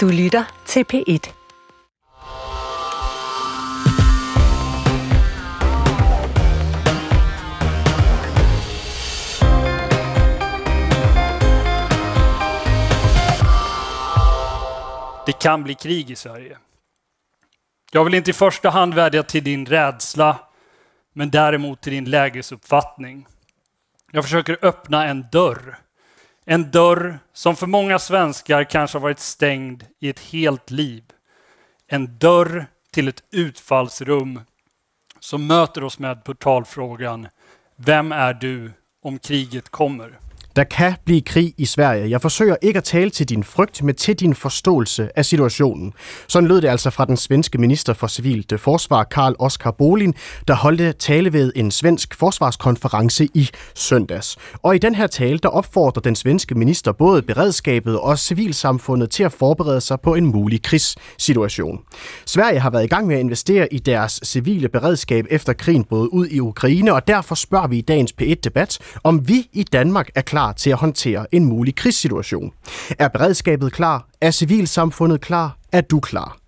Du lytter til P1. Det kan bli krig i Sverige. Jag vill inte i första hand vädja till din rädsla, men däremot till din lägesuppfattning. Jag försöker öppna en dörr. En dörr som för många svenskar kanske har varit stängd i ett helt liv. En dörr till ett utfallsrum som möter oss med portalfrågan Vem är du om kriget kommer? Der kan blive krig i Sverige. Jeg forsøger ikke at tale til din frygt, men til din forståelse af situationen. Sådan lød det altså fra den svenske minister for civilt forsvar, Karl Oskar Bolin, der holdte tale ved en svensk forsvarskonference i søndags. Og i den her tale, der opfordrer den svenske minister både beredskabet og civilsamfundet til at forberede sig på en mulig krigssituation. Sverige har været i gang med at investere i deres civile beredskab efter krigen brød ud i Ukraine, og derfor spørger vi i dagens P1-debat, om vi i Danmark er klar til at håndtere en mulig krigssituation. Er beredskabet klar? Er civilsamfundet klar? Er du klar?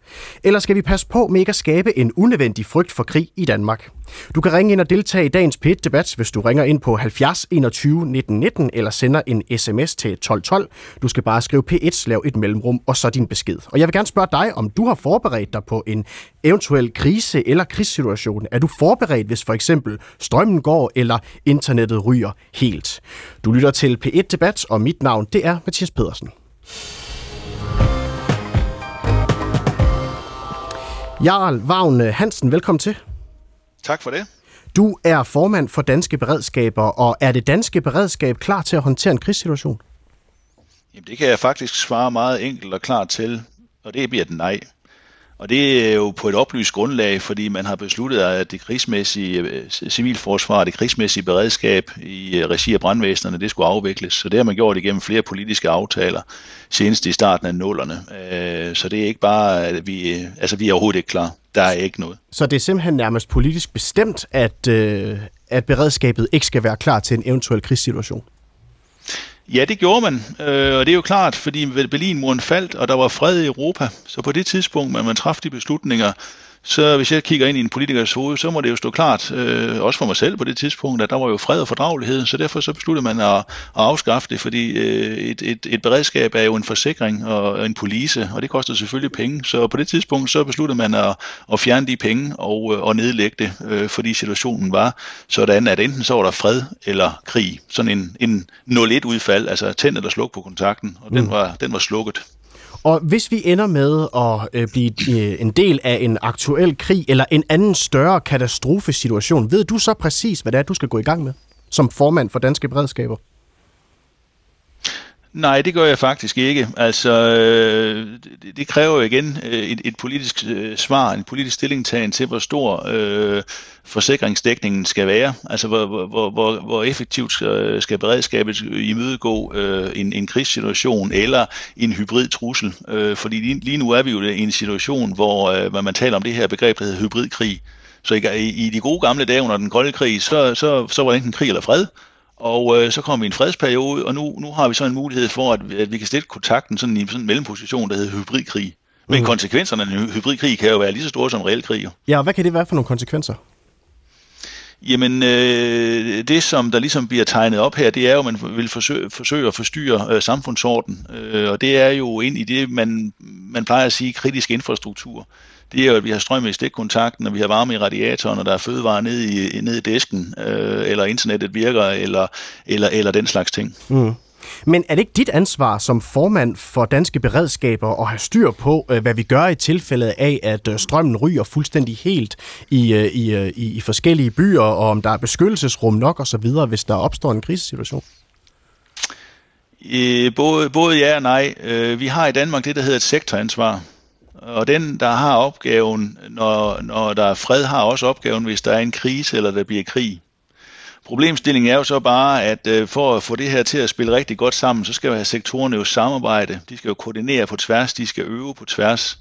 Eller skal vi passe på med ikke at skabe en unødvendig frygt for krig i Danmark? Du kan ringe ind og deltage i dagens p debat hvis du ringer ind på 70 21 19 19 eller sender en sms til 1212. Du skal bare skrive P1, lav et mellemrum og så din besked. Og jeg vil gerne spørge dig, om du har forberedt dig på en eventuel krise eller krigssituation. Er du forberedt, hvis for eksempel strømmen går eller internettet ryger helt? Du lytter til P1 Debat, og mit navn det er Mathias Pedersen. Jarl Vagn Hansen, velkommen til. Tak for det. Du er formand for Danske Beredskaber, og er det danske beredskab klar til at håndtere en krigssituation? Jamen, det kan jeg faktisk svare meget enkelt og klart til, og det bliver et nej. Og det er jo på et oplyst grundlag, fordi man har besluttet, at det krigsmæssige øh, civilforsvar, det krigsmæssige beredskab i øh, regi af brandvæsenerne, det skulle afvikles. Så det har man gjort igennem flere politiske aftaler, senest i starten af nullerne. Øh, så det er ikke bare, at vi, altså vi er overhovedet ikke klar. Der er ikke noget. Så det er simpelthen nærmest politisk bestemt, at, at beredskabet ikke skal være klar til en eventuel krigssituation? Ja, det gjorde man, øh, og det er jo klart, fordi Berlinmuren faldt, og der var fred i Europa. Så på det tidspunkt, når man træffede de beslutninger, så hvis jeg kigger ind i en politikers hoved, så må det jo stå klart, øh, også for mig selv på det tidspunkt, at der var jo fred og fordragelighed, så derfor så besluttede man at, at afskaffe det, fordi øh, et, et, et beredskab er jo en forsikring og en police, og det koster selvfølgelig penge, så på det tidspunkt så besluttede man at, at fjerne de penge og, øh, og nedlægge det, øh, fordi situationen var sådan, at enten så var der fred eller krig, sådan en, en 0-1 udfald, altså tænd eller sluk på kontakten, og mm. den, var, den var slukket. Og hvis vi ender med at øh, blive øh, en del af en aktuel krig eller en anden større katastrofesituation, ved du så præcis, hvad det er, du skal gå i gang med som formand for Danske Beredskaber? Nej, det gør jeg faktisk ikke. Altså, øh, det kræver jo igen øh, et, et politisk øh, svar, en politisk stillingtagen til, hvor stor øh, forsikringsdækningen skal være. Altså, hvor, hvor, hvor, hvor effektivt skal, skal beredskabet imødegå øh, en, en krigssituation eller en hybrid trussel. Øh, fordi lige, lige nu er vi jo i en situation, hvor øh, man taler om det her begreb, der hedder hybridkrig. Så i, i de gode gamle dage under den kolde krig, så, så, så var det enten krig eller fred. Og øh, så kom vi i en fredsperiode, og nu, nu har vi så en mulighed for, at, at vi kan stille kontakten sådan i sådan en mellemposition, der hedder hybridkrig. Men mm. konsekvenserne af en hybridkrig kan jo være lige så store som reel krig. Ja, og hvad kan det være for nogle konsekvenser? Jamen, øh, det som der ligesom bliver tegnet op her, det er jo, at man vil forsøge, forsøge at forstyrre øh, samfundsorden. Øh, og det er jo ind i det, man, man plejer at sige, kritisk infrastruktur det er jo, at vi har strøm i stikkontakten, og vi har varme i radiatoren, og der er fødevarer nede i, nede i disken, øh, eller internettet virker, eller, eller, eller den slags ting. Mm. Men er det ikke dit ansvar som formand for danske beredskaber at have styr på, øh, hvad vi gør i tilfælde af, at øh, strømmen ryger fuldstændig helt i, øh, i, i, i forskellige byer, og om der er beskyttelsesrum nok osv., hvis der opstår en krisesituation? Både, både ja og nej. Vi har i Danmark det, der hedder et sektoransvar og den, der har opgaven, når, når der er fred, har også opgaven, hvis der er en krise eller der bliver krig. Problemstillingen er jo så bare, at øh, for at få det her til at spille rigtig godt sammen, så skal vi have sektorerne jo samarbejde. De skal jo koordinere på tværs, de skal øve på tværs.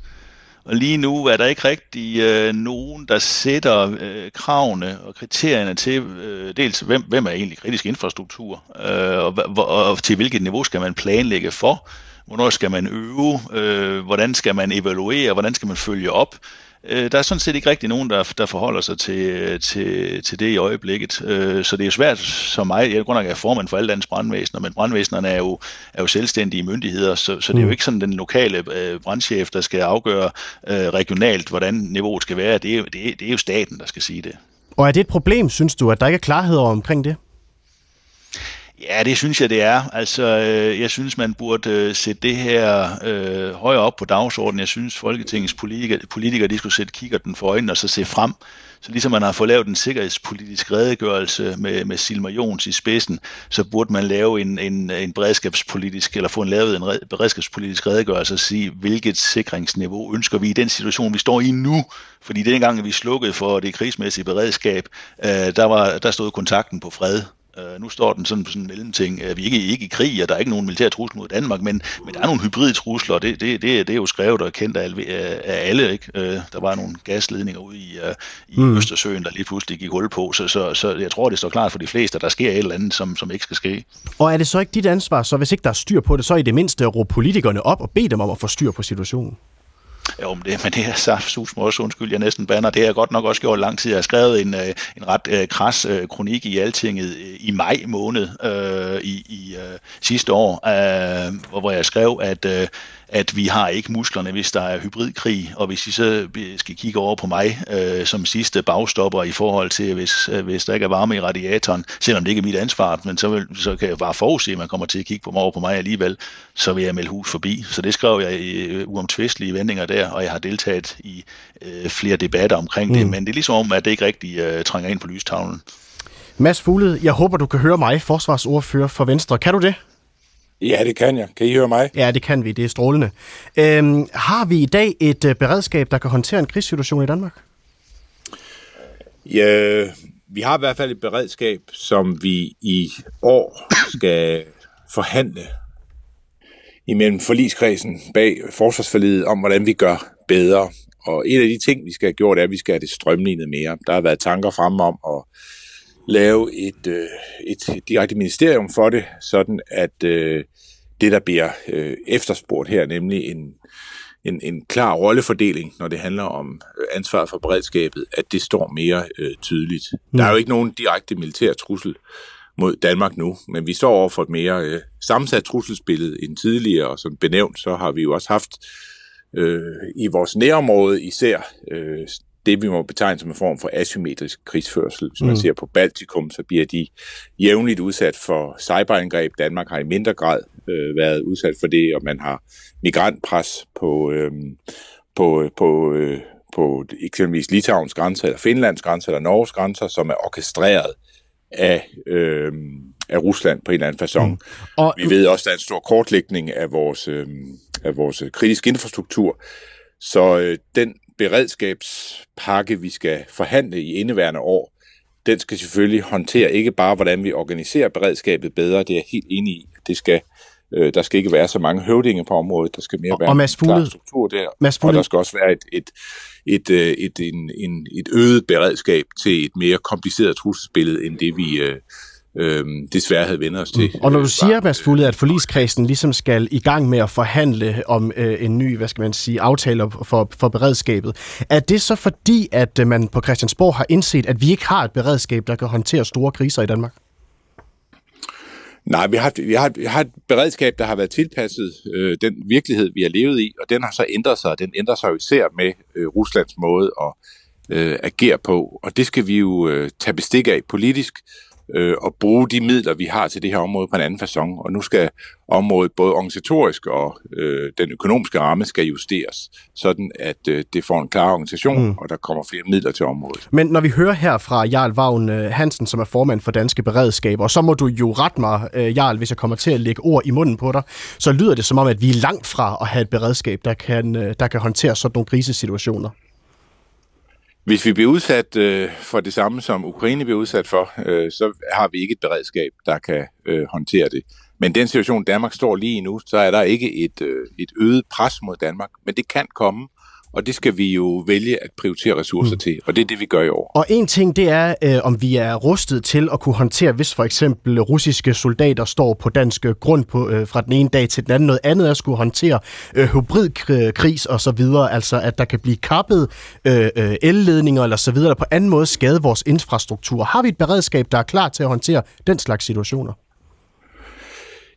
Og lige nu er der ikke rigtig øh, nogen, der sætter øh, kravene og kriterierne til, øh, dels hvem, hvem er egentlig kritisk infrastruktur, øh, og, og, og til hvilket niveau skal man planlægge for, hvornår skal man øve, øh, hvordan skal man evaluere, hvordan skal man følge op. Øh, der er sådan set ikke rigtig nogen, der, der forholder sig til, til, til det i øjeblikket. Øh, så det er svært som mig. Jeg er nok er formand for alle landets brandvæsener, men brandvæsenerne er jo, er jo selvstændige myndigheder, så, så det er jo mm. ikke sådan den lokale øh, brandchef, der skal afgøre øh, regionalt, hvordan niveauet skal være. Det er, det, det er jo staten, der skal sige det. Og er det et problem, synes du, at der ikke er klarhed omkring det? Ja, det synes jeg, det er. Altså, øh, jeg synes, man burde øh, sætte det her øh, højere op på dagsordenen. Jeg synes, Folketingets politikere, politikere de skulle sætte kikkerten for øjnene og så se frem. Så ligesom man har fået lavet en sikkerhedspolitisk redegørelse med, med Silma Jons i spidsen, så burde man lave en, en, en beredskabspolitisk, eller få en lavet en beredskabspolitisk redegørelse og sige, hvilket sikringsniveau ønsker vi i den situation, vi står i nu. Fordi dengang vi slukkede for det krigsmæssige beredskab, øh, der, var, der stod kontakten på fred. Uh, nu står den sådan på sådan en mellemting. Uh, vi er ikke, ikke i krig, og der er ikke nogen militær trussel mod Danmark, men, men der er nogle hybride trusler, og det, det, det, det er jo skrevet og kendt af, af alle. Ikke? Uh, der var nogle gasledninger ude i, i mm. Østersøen, der lige pludselig gik hul på, så, så, så jeg tror, det står klart for de fleste, at der sker et eller andet, som, som ikke skal ske. Og er det så ikke dit ansvar, så hvis ikke der er styr på det, så i det mindste at råbe politikerne op og bede dem om at få styr på situationen? Jo, men det, men det er så sus også undskyld, jeg næsten banner. Det har jeg godt nok også gjort lang tid. Jeg har skrevet en, øh, en ret øh, kras øh, kronik i Altinget øh, i maj måned øh, i, i øh, sidste år, øh, hvor jeg skrev, at øh, at vi har ikke musklerne, hvis der er hybridkrig, og hvis I så skal kigge over på mig øh, som sidste bagstopper i forhold til, hvis, øh, hvis der ikke er varme i radiatoren, selvom det ikke er mit ansvar, men så, vil, så kan jeg bare forudse, at man kommer til at kigge på mig over på mig alligevel, så vil jeg melde hus forbi. Så det skrev jeg i øh, uomtvistelige vendinger der, og jeg har deltaget i øh, flere debatter omkring mm. det, men det er ligesom om, at det ikke rigtig øh, trænger ind på lystavlen. Mads Fuglede, jeg håber, du kan høre mig, forsvarsordfører for Venstre. Kan du det? Ja, det kan jeg. Kan I høre mig? Ja, det kan vi. Det er strålende. Øhm, har vi i dag et uh, beredskab, der kan håndtere en krigssituation i Danmark? Ja, vi har i hvert fald et beredskab, som vi i år skal forhandle imellem forligskredsen bag forsvarsforliget om, hvordan vi gør bedre. Og en af de ting, vi skal have gjort, er, at vi skal have det strømlignet mere. Der har været tanker frem om at lave et, øh, et direkte ministerium for det, sådan at øh, det, der bliver øh, efterspurgt her, nemlig en, en, en klar rollefordeling, når det handler om øh, ansvaret for beredskabet, at det står mere øh, tydeligt. Mm. Der er jo ikke nogen direkte militær trussel mod Danmark nu, men vi står over for et mere øh, sammensat trusselsbillede end tidligere, og som benævnt, så har vi jo også haft øh, i vores nærområde især øh, det, vi må betegne som en form for asymmetrisk krigsførsel. Hvis man mm. ser på Baltikum, så bliver de jævnligt udsat for cyberangreb. Danmark har i mindre grad øh, været udsat for det, og man har migrantpres på, øh, på, på, øh, på eksempelvis Litauens grænser, eller Finlands grænser, eller Norges grænser, som er orkestreret af, øh, af Rusland på en eller anden façon. Mm. Og... Vi ved også, at der er en stor kortlægning af vores, øh, af vores kritiske infrastruktur, så øh, den beredskabspakke, vi skal forhandle i indeværende år, den skal selvfølgelig håndtere ikke bare, hvordan vi organiserer beredskabet bedre, det er jeg helt enig i. Det skal, øh, der skal ikke være så mange høvdinge på området, der skal mere være og en klar struktur der, Mads og der skal også være et, et, et, øh, et, et, en, en, et øget beredskab til et mere kompliceret trusselsbillede, end det vi, øh, øh, desværre havde vendt os til. Mm. Og når du siger, Mads Fuglede, at forligskredsen ligesom skal i gang med at forhandle om øh, en ny, hvad skal man sige, aftale for, for beredskabet, er det så fordi, at øh, man på Christiansborg har indset, at vi ikke har et beredskab, der kan håndtere store kriser i Danmark? Nej, vi har, vi, har, vi har et beredskab, der har været tilpasset øh, den virkelighed, vi har levet i, og den har så ændret sig. Den ændrer sig jo især med øh, Ruslands måde at øh, agere på, og det skal vi jo øh, tage bestik af politisk, øh, og bruge de midler, vi har til det her område på en anden façon. Og nu skal området både organisatorisk og øh, den økonomiske ramme skal justeres, sådan at øh, det får en klar organisation, mm. og der kommer flere midler til området. Men når vi hører her fra Jarl Vagn øh, Hansen, som er formand for Danske Beredskaber, og så må du jo rette mig, øh, Jarl, hvis jeg kommer til at lægge ord i munden på dig, så lyder det som om, at vi er langt fra at have et beredskab, der kan, øh, der kan håndtere sådan nogle krisesituationer. Hvis vi bliver udsat øh, for det samme, som Ukraine bliver udsat for, øh, så har vi ikke et beredskab, der kan øh, håndtere det. Men den situation, Danmark står lige nu, så er der ikke et, øh, et øget pres mod Danmark, men det kan komme, og det skal vi jo vælge at prioritere ressourcer mm. til, og det er det, vi gør i år. Og en ting, det er, øh, om vi er rustet til at kunne håndtere, hvis for eksempel russiske soldater står på dansk grund på, øh, fra den ene dag til den anden. Noget andet er at skulle håndtere øh, hybridkris og så videre, altså at der kan blive kappet øh, øh, elledninger eller så videre, der på anden måde skade vores infrastruktur. Har vi et beredskab, der er klar til at håndtere den slags situationer?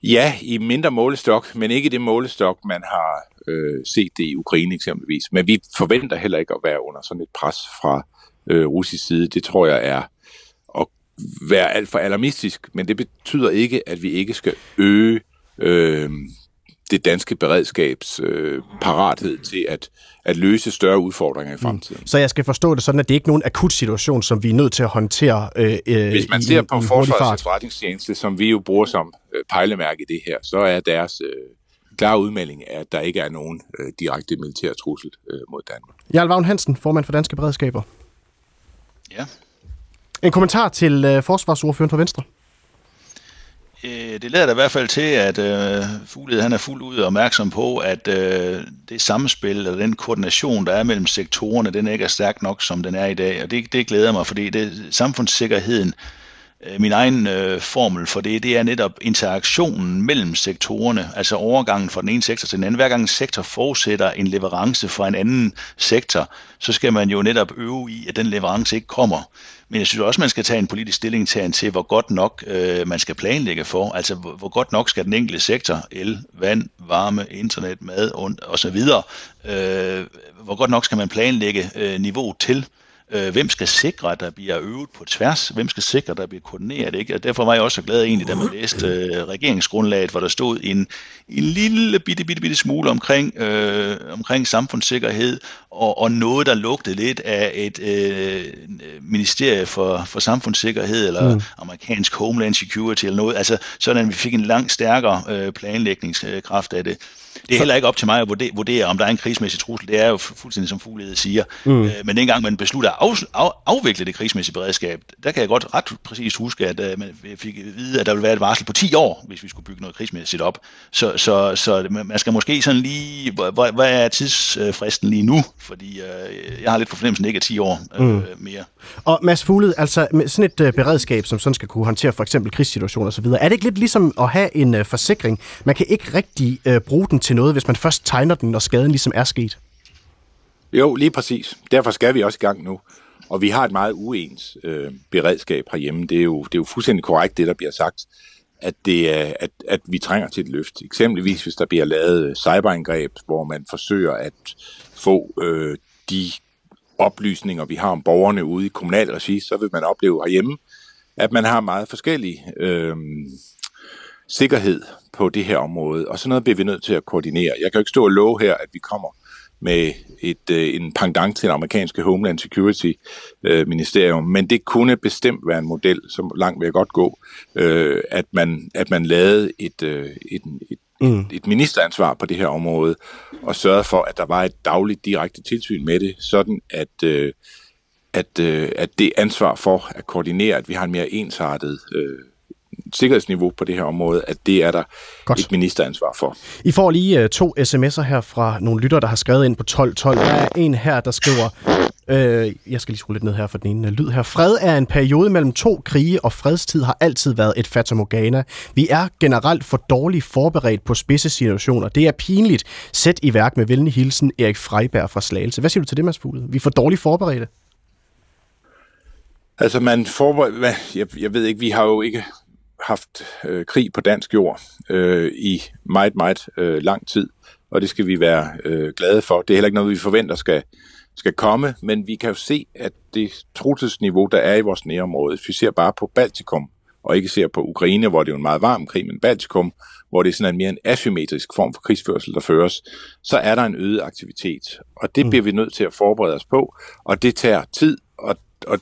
Ja, i mindre målestok, men ikke i det målestok, man har øh, set det i Ukraine eksempelvis. Men vi forventer heller ikke at være under sådan et pres fra øh, russisk side. Det tror jeg er at være alt for alarmistisk, men det betyder ikke, at vi ikke skal øge øh, det danske beredskabs øh, parathed til at, at løse større udfordringer i fremtiden. Mm. Så jeg skal forstå det sådan, at det ikke er nogen akut situation, som vi er nødt til at håndtere øh, øh Hvis man ser i, på Forsvarets efterretningstjeneste, som vi jo bruger som øh, pejlemærke i det her, så er deres øh, klare udmelding, at der ikke er nogen øh, direkte militær trussel øh, mod Danmark. Jarl Vagn Hansen, formand for Danske Beredskaber. Ja. En kommentar til øh, forsvarsordføreren for Venstre. Øh, det lader da i hvert fald til, at øh, Fugled han er fuldt ud opmærksom på, at øh, det samspil eller den koordination, der er mellem sektorerne, den ikke er stærk nok, som den er i dag. Og det, det glæder mig, fordi det, samfundssikkerheden, øh, Øh, min egen øh, formel for det, det er netop interaktionen mellem sektorerne, altså overgangen fra den ene sektor til den anden. Hver gang en sektor forudsætter en leverance fra en anden sektor, så skal man jo netop øve i, at den leverance ikke kommer. Men jeg synes også, man skal tage en politisk stilling til, til hvor godt nok øh, man skal planlægge for. Altså, hvor, hvor godt nok skal den enkelte sektor, el, vand, varme, internet, mad og så videre, øh, hvor godt nok skal man planlægge øh, niveau til, Øh, hvem skal sikre, at der bliver øvet på tværs? Hvem skal sikre, at der bliver koordineret? Ikke? Og derfor var jeg også glad egentlig, da man læste øh, regeringsgrundlaget, hvor der stod en, en lille bitte, bitte, bitte smule omkring, øh, omkring samfundssikkerhed, og, og noget, der lugtede lidt af et øh, ministerie for, for samfundssikkerhed, eller mm. amerikansk Homeland Security, eller noget. Altså sådan, at vi fik en langt stærkere øh, planlægningskraft af det. Det er heller ikke op til mig at vurdere, vurdere om der er en krigsmæssig trussel. Det er jo fuldstændig som Fuglede siger. Mm. Øh, men dengang man beslutter at af, af, afvikle det krigsmæssige beredskab, der kan jeg godt ret præcist huske, at uh, man fik at vide, at der ville være et varsel på 10 år, hvis vi skulle bygge noget krigsmæssigt op. Så, så, så man skal måske sådan lige, hvad, hvad er tidsfristen lige nu? Fordi uh, jeg har lidt på fornemmelsen ikke af 10 år uh, mm. mere. Og Mads Fuglede, altså med sådan et uh, beredskab, som sådan skal kunne håndtere for eksempel krigssituationer osv., er det ikke lidt ligesom at have en uh, forsikring? Man kan ikke rigtig uh, bruge den til noget, hvis man først tegner den, når skaden ligesom er sket. Jo, lige præcis. Derfor skal vi også i gang nu. Og vi har et meget uens øh, beredskab herhjemme. Det er, jo, det er jo fuldstændig korrekt, det der bliver sagt, at, det er, at, at vi trænger til et løft. Eksempelvis hvis der bliver lavet cyberangreb, hvor man forsøger at få øh, de oplysninger, vi har om borgerne ude i kommunal regi, så vil man opleve herhjemme, at man har meget forskellig øh, sikkerhed på det her område, og sådan noget bliver vi nødt til at koordinere. Jeg kan jo ikke stå og love her, at vi kommer med et, øh, en pendant til det amerikanske Homeland Security øh, Ministerium, men det kunne bestemt være en model, som langt vil jeg godt gå, øh, at, man, at man lavede et, øh, et, et, mm. et ministeransvar på det her område, og sørgede for, at der var et dagligt direkte tilsyn med det, sådan at, øh, at, øh, at det ansvar for at koordinere, at vi har en mere ensartet øh, sikkerhedsniveau på det her område, at det er der Godt. et ministeransvar for. I får lige uh, to sms'er her fra nogle lyttere, der har skrevet ind på 1212. Der er en her, der skriver, øh, jeg skal lige skrue lidt ned her for den ene lyd her. Fred er en periode mellem to krige, og fredstid har altid været et fatamorgana. Vi er generelt for dårligt forberedt på spidse situationer. Det er pinligt. Sæt i værk med venlig hilsen Erik Freiberg fra Slagelse. Hvad siger du til det, Mads Fugle? Vi er for dårligt forberedte. Altså man forbereder, jeg, jeg ved ikke, vi har jo ikke haft øh, krig på dansk jord øh, i meget, meget øh, lang tid, og det skal vi være øh, glade for. Det er heller ikke noget, vi forventer skal, skal komme, men vi kan jo se, at det trusselsniveau, der er i vores nærområde, hvis vi ser bare på Baltikum, og ikke ser på Ukraine, hvor det er en meget varm krig, men Baltikum, hvor det er sådan en mere en asymmetrisk form for krigsførsel, der føres, så er der en øget aktivitet. Og det mm. bliver vi nødt til at forberede os på, og det tager tid, og, og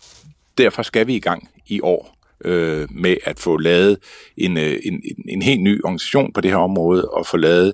derfor skal vi i gang i år øh, med at få lavet en, øh, en, en, en helt ny organisation på det her område, og få lavet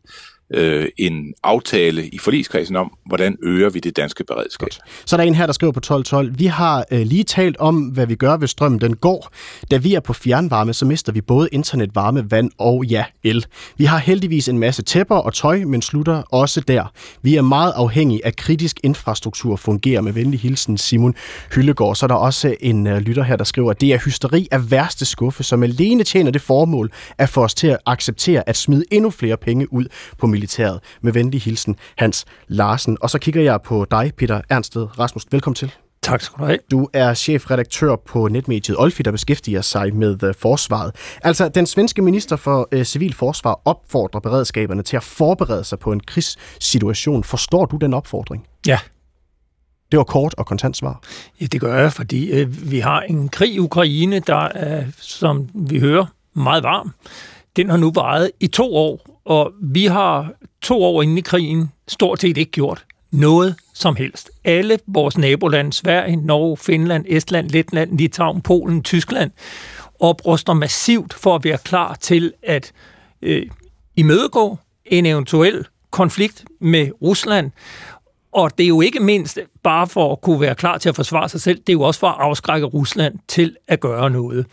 øh, en aftale i forligskredsen om, hvordan øger vi det danske beredskab. Så der er en her, der skriver på 1212. Vi har øh, lige talt om, hvad vi gør, hvis strømmen den går. Da vi er på fjernvarme, så mister vi både internet, varme, vand og ja, el. Vi har heldigvis en masse tæpper og tøj, men slutter også der. Vi er meget afhængige af kritisk infrastruktur fungerer med venlig hilsen Simon Hyllegård. Så er der også en øh, lytter her, der skriver, at det er hysteri af værste skuffe, som alene tjener det formål at få os til at acceptere at smide endnu flere penge ud på militæret. Med venlig hilsen, Hans Larsen. Og så kigger jeg på dig, Peter Ernsted Rasmus. Velkommen til. Tak skal du have. Du er chefredaktør på netmediet Olfi, der beskæftiger sig med uh, forsvaret. Altså, den svenske minister for uh, civil forsvar opfordrer beredskaberne til at forberede sig på en krigssituation. Forstår du den opfordring? Ja. Det var kort og kontant svar. Ja, det gør jeg, fordi uh, vi har en krig i Ukraine, der er, som vi hører, meget varm. Den har nu varet i to år, og vi har to år inde i krigen stort set ikke gjort noget som helst. Alle vores nabolande, Sverige, Norge, Finland, Estland, Letland, Litauen, Polen, Tyskland, opruster massivt for at være klar til at øh, imødegå en eventuel konflikt med Rusland. Og det er jo ikke mindst bare for at kunne være klar til at forsvare sig selv, det er jo også for at afskrække Rusland til at gøre noget.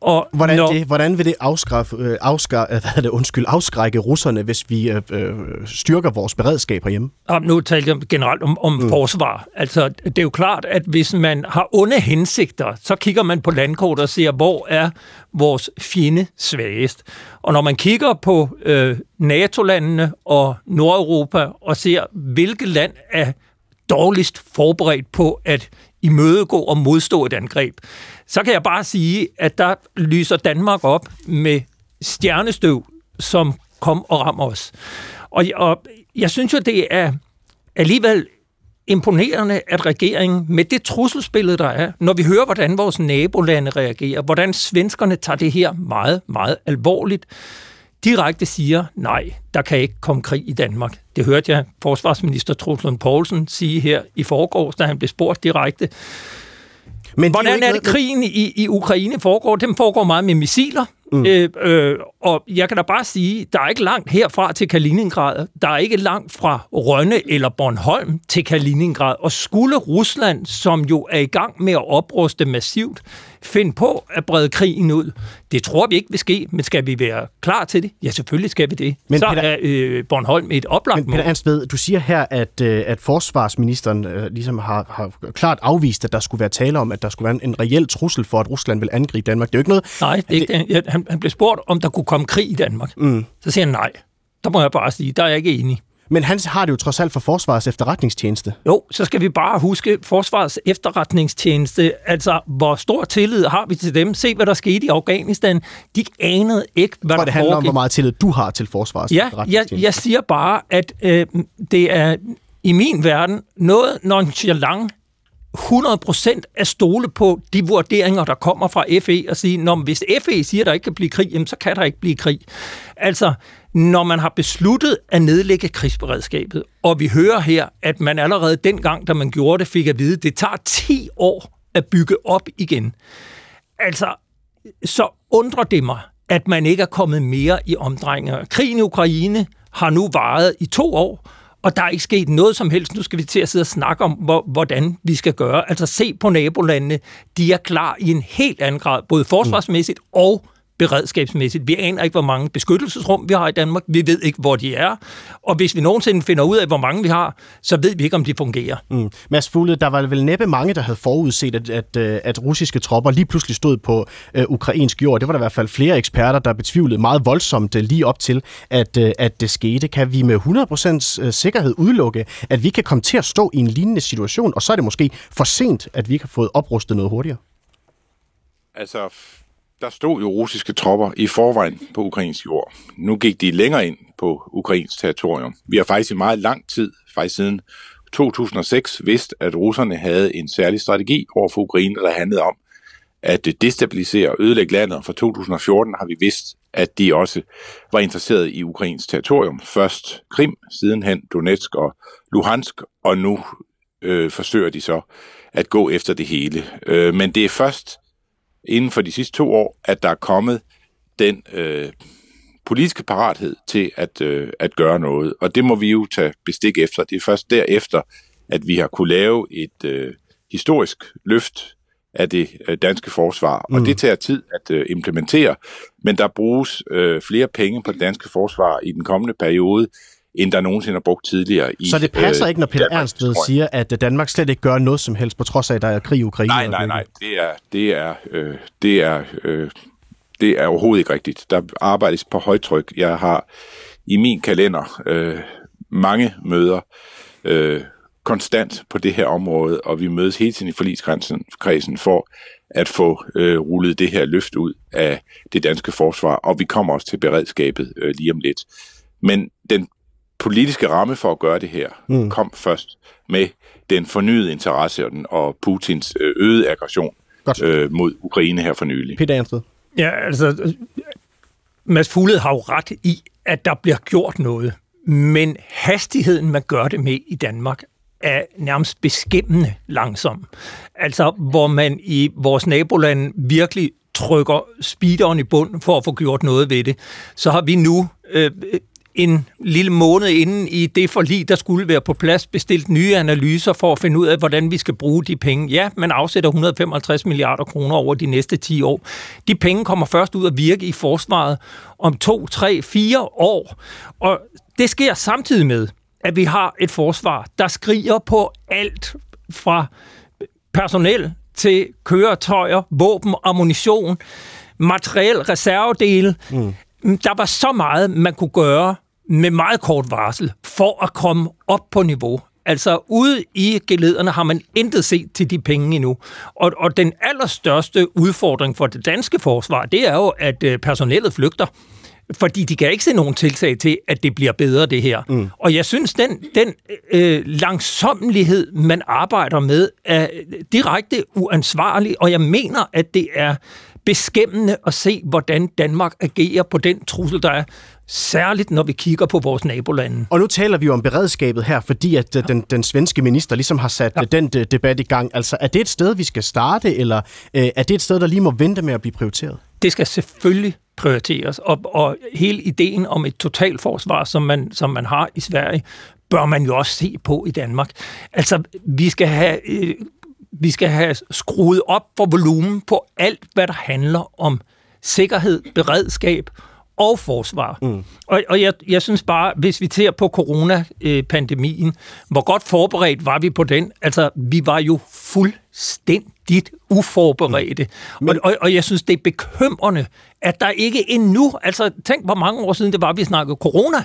Og hvordan, når, det, hvordan vil det afskrække, øh, afskrække, øh, hvad det, undskyld, afskrække russerne, hvis vi øh, øh, styrker vores beredskab herhjemme? Ja, nu taler jeg generelt om, om mm. forsvar. Altså, det er jo klart, at hvis man har onde hensigter, så kigger man på landkortet og ser, hvor er vores fjende svagest. Og når man kigger på øh, NATO-landene og Nordeuropa og ser, hvilket land er dårligst forberedt på at imødegå og modstå et angreb, så kan jeg bare sige, at der lyser Danmark op med stjernestøv, som kom og rammer os. Og, og jeg synes jo, det er alligevel imponerende, at regeringen med det trusselsbillede, der er, når vi hører, hvordan vores nabolande reagerer, hvordan svenskerne tager det her meget, meget alvorligt, direkte siger, nej, der kan ikke komme krig i Danmark. Det hørte jeg forsvarsminister Truslund Poulsen sige her i forgårs, da han blev spurgt direkte. Men Hvordan er det, krigen i, i Ukraine foregår? Den foregår meget med missiler, Mm. Øh, øh, og jeg kan da bare sige, der er ikke langt herfra til Kaliningrad. Der er ikke langt fra Rønne eller Bornholm til Kaliningrad. Og skulle Rusland, som jo er i gang med at opruste massivt, finde på at brede krigen ud, det tror vi ikke vil ske, men skal vi være klar til det? Ja, selvfølgelig skal vi det. Men Så Peter, er øh, Bornholm et oplagt Men Peter Ansved, du siger her, at, øh, at forsvarsministeren øh, ligesom har, har klart afvist, at der skulle være tale om, at der skulle være en, en reel trussel for, at Rusland vil angribe Danmark. Det er jo ikke noget... Nej, det er ikke det. Han, han blev spurgt, om der kunne komme krig i Danmark. Mm. Så siger han nej. Der må jeg bare sige, der er jeg ikke enig. Men han har det jo trods alt for Forsvarets efterretningstjeneste. Jo, så skal vi bare huske Forsvarets efterretningstjeneste. Altså, hvor stor tillid har vi til dem? Se, hvad der skete i Afghanistan. De anede ikke, hvad tror, der det handler foregik. om, hvor meget tillid du har til Forsvarets ja, efterretningstjeneste. Jeg, jeg siger bare, at øh, det er i min verden noget nonchalant 100% at stole på de vurderinger, der kommer fra FE, og sige, når hvis FE siger, at der ikke kan blive krig, jamen, så kan der ikke blive krig. Altså, når man har besluttet at nedlægge krigsberedskabet, og vi hører her, at man allerede dengang, da man gjorde det, fik at vide, at det tager 10 år at bygge op igen. Altså, så undrer det mig, at man ikke er kommet mere i omdrejninger. Krigen i Ukraine har nu varet i to år, og der er ikke sket noget som helst. Nu skal vi til at sidde og snakke om, hvordan vi skal gøre. Altså se på nabolandene. De er klar i en helt anden grad, både forsvarsmæssigt og beredskabsmæssigt. Vi aner ikke, hvor mange beskyttelsesrum vi har i Danmark. Vi ved ikke, hvor de er. Og hvis vi nogensinde finder ud af, hvor mange vi har, så ved vi ikke, om de fungerer. Mm. Mads Fugle, der var vel næppe mange, der havde forudset, at, at, øh, at russiske tropper lige pludselig stod på uh, ukrainsk jord. Det var der i hvert fald flere eksperter, der betvivlede meget voldsomt uh, lige op til, at, uh, at det skete. Kan vi med 100% sikkerhed udelukke, at vi kan komme til at stå i en lignende situation, og så er det måske for sent, at vi ikke har fået oprustet noget hurtigere? Altså, der stod jo russiske tropper i forvejen på ukrainsk jord. Nu gik de længere ind på ukrainsk territorium. Vi har faktisk i meget lang tid, faktisk siden 2006, vidst, at russerne havde en særlig strategi over for Ukraine, der handlede om at destabilisere og ødelægge landet. Fra 2014 har vi vidst, at de også var interesseret i ukrainsk territorium. Først Krim, sidenhen Donetsk og Luhansk, og nu øh, forsøger de så at gå efter det hele. Øh, men det er først inden for de sidste to år, at der er kommet den øh, politiske parathed til at, øh, at gøre noget. Og det må vi jo tage bestik efter. Det er først derefter, at vi har kunne lave et øh, historisk løft af det øh, danske forsvar. Mm. Og det tager tid at øh, implementere, men der bruges øh, flere penge på det danske forsvar i den kommende periode, end der nogensinde har brugt tidligere. I, så det passer øh, ikke, når Peter Ernst ved siger, at Danmark slet ikke gør noget som helst, på trods af, at der er krig i Ukraine? Nej, nej, nej. Det er, det er, øh, det er, øh, det er overhovedet ikke rigtigt. Der arbejdes på højtryk. Jeg har i min kalender øh, mange møder øh, konstant på det her område, og vi mødes hele tiden i forligskredsen for at få øh, rullet det her løft ud af det danske forsvar, og vi kommer også til beredskabet øh, lige om lidt. Men den politiske ramme for at gøre det her mm. kom først med den fornyede interesse og, den, og Putins øh, øgede aggression øh, mod Ukraine her for nylig. Peter Ansted. Ja, altså, Mads Fuglede har jo ret i, at der bliver gjort noget. Men hastigheden, man gør det med i Danmark, er nærmest beskæmmende langsom. Altså, hvor man i vores naboland virkelig trykker speederen i bund for at få gjort noget ved det, så har vi nu øh, en lille måned inden i det forlig, der skulle være på plads, bestilt nye analyser for at finde ud af, hvordan vi skal bruge de penge. Ja, man afsætter 155 milliarder kroner over de næste 10 år. De penge kommer først ud at virke i forsvaret om 2, 3, 4 år. Og det sker samtidig med, at vi har et forsvar, der skriger på alt fra personel til køretøjer, våben, ammunition, materiel, reservedele. Mm. Der var så meget, man kunne gøre med meget kort varsel for at komme op på niveau. Altså ude i gelederne har man intet set til de penge endnu. Og, og den allerstørste udfordring for det danske forsvar, det er jo, at øh, personellet flygter. Fordi de kan ikke se nogen tiltag til, at det bliver bedre, det her. Mm. Og jeg synes, den, den øh, langsommelighed, man arbejder med, er direkte uansvarlig, og jeg mener, at det er beskæmmende at se, hvordan Danmark agerer på den trussel, der er Særligt når vi kigger på vores nabolande. Og nu taler vi jo om beredskabet her, fordi at ja. den, den svenske minister ligesom har sat ja. den de, debat i gang. Altså er det et sted, vi skal starte, eller øh, er det et sted, der lige må vente med at blive prioriteret? Det skal selvfølgelig prioriteres, og, og hele ideen om et totalforsvar, som man, som man har i Sverige, bør man jo også se på i Danmark. Altså, vi skal have, øh, vi skal have skruet op for volumen på alt, hvad der handler om sikkerhed, beredskab og forsvar. Mm. Og, og jeg, jeg synes bare, hvis vi ser på coronapandemien, hvor godt forberedt var vi på den? Altså, vi var jo fuldstændigt uforberedte. Mm. Men, og, og, og jeg synes, det er bekymrende, at der ikke endnu, altså tænk, hvor mange år siden det var, vi snakkede corona,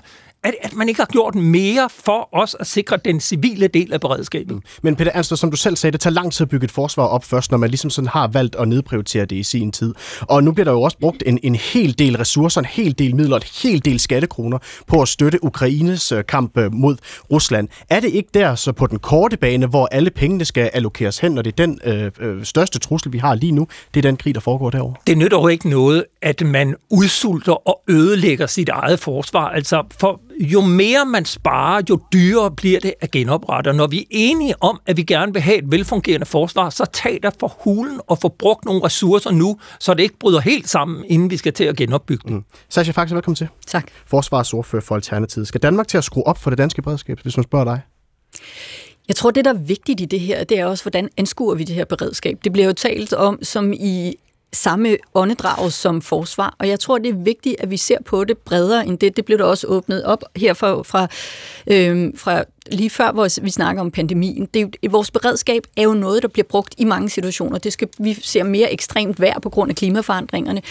at, at man ikke har gjort mere for os at sikre den civile del af beredskabet. Men Peter Ernst, som du selv sagde, det tager lang tid at bygge et forsvar op først, når man ligesom sådan har valgt at nedprioritere det i sin tid. Og nu bliver der jo også brugt en, en hel del ressourcer, en hel del midler, et hel del skattekroner på at støtte Ukraines øh, kamp øh, mod Rusland. Er det ikke der så på den korte bane, hvor alle pengene skal allokeres hen, når det er den øh, øh, største trussel, vi har lige nu, det er den krig, der foregår derovre? Det nytter jo ikke noget, at man udsulter og ødelægger sit eget forsvar. Altså, for jo mere man sparer, jo dyrere bliver det at genoprette. Og når vi er enige om, at vi gerne vil have et velfungerende forsvar, så tag der for hulen og få brugt nogle ressourcer nu, så det ikke bryder helt sammen, inden vi skal til at genopbygge det. Mm. Sascha Faxe, velkommen til. Tak. Forsvarsordfører for Alternativet. Skal Danmark til at skrue op for det danske beredskab, hvis man spørger dig? Jeg tror, det, der er vigtigt i det her, det er også, hvordan anskuer vi det her beredskab. Det bliver jo talt om som i samme åndedrag som forsvar. Og jeg tror, det er vigtigt, at vi ser på det bredere end det. Det blev der også åbnet op her fra, fra, øh, fra lige før, hvor vi snakker om pandemien. Det, vores beredskab er jo noget, der bliver brugt i mange situationer. Det skal, vi ser mere ekstremt vejr på grund af klimaforandringerne.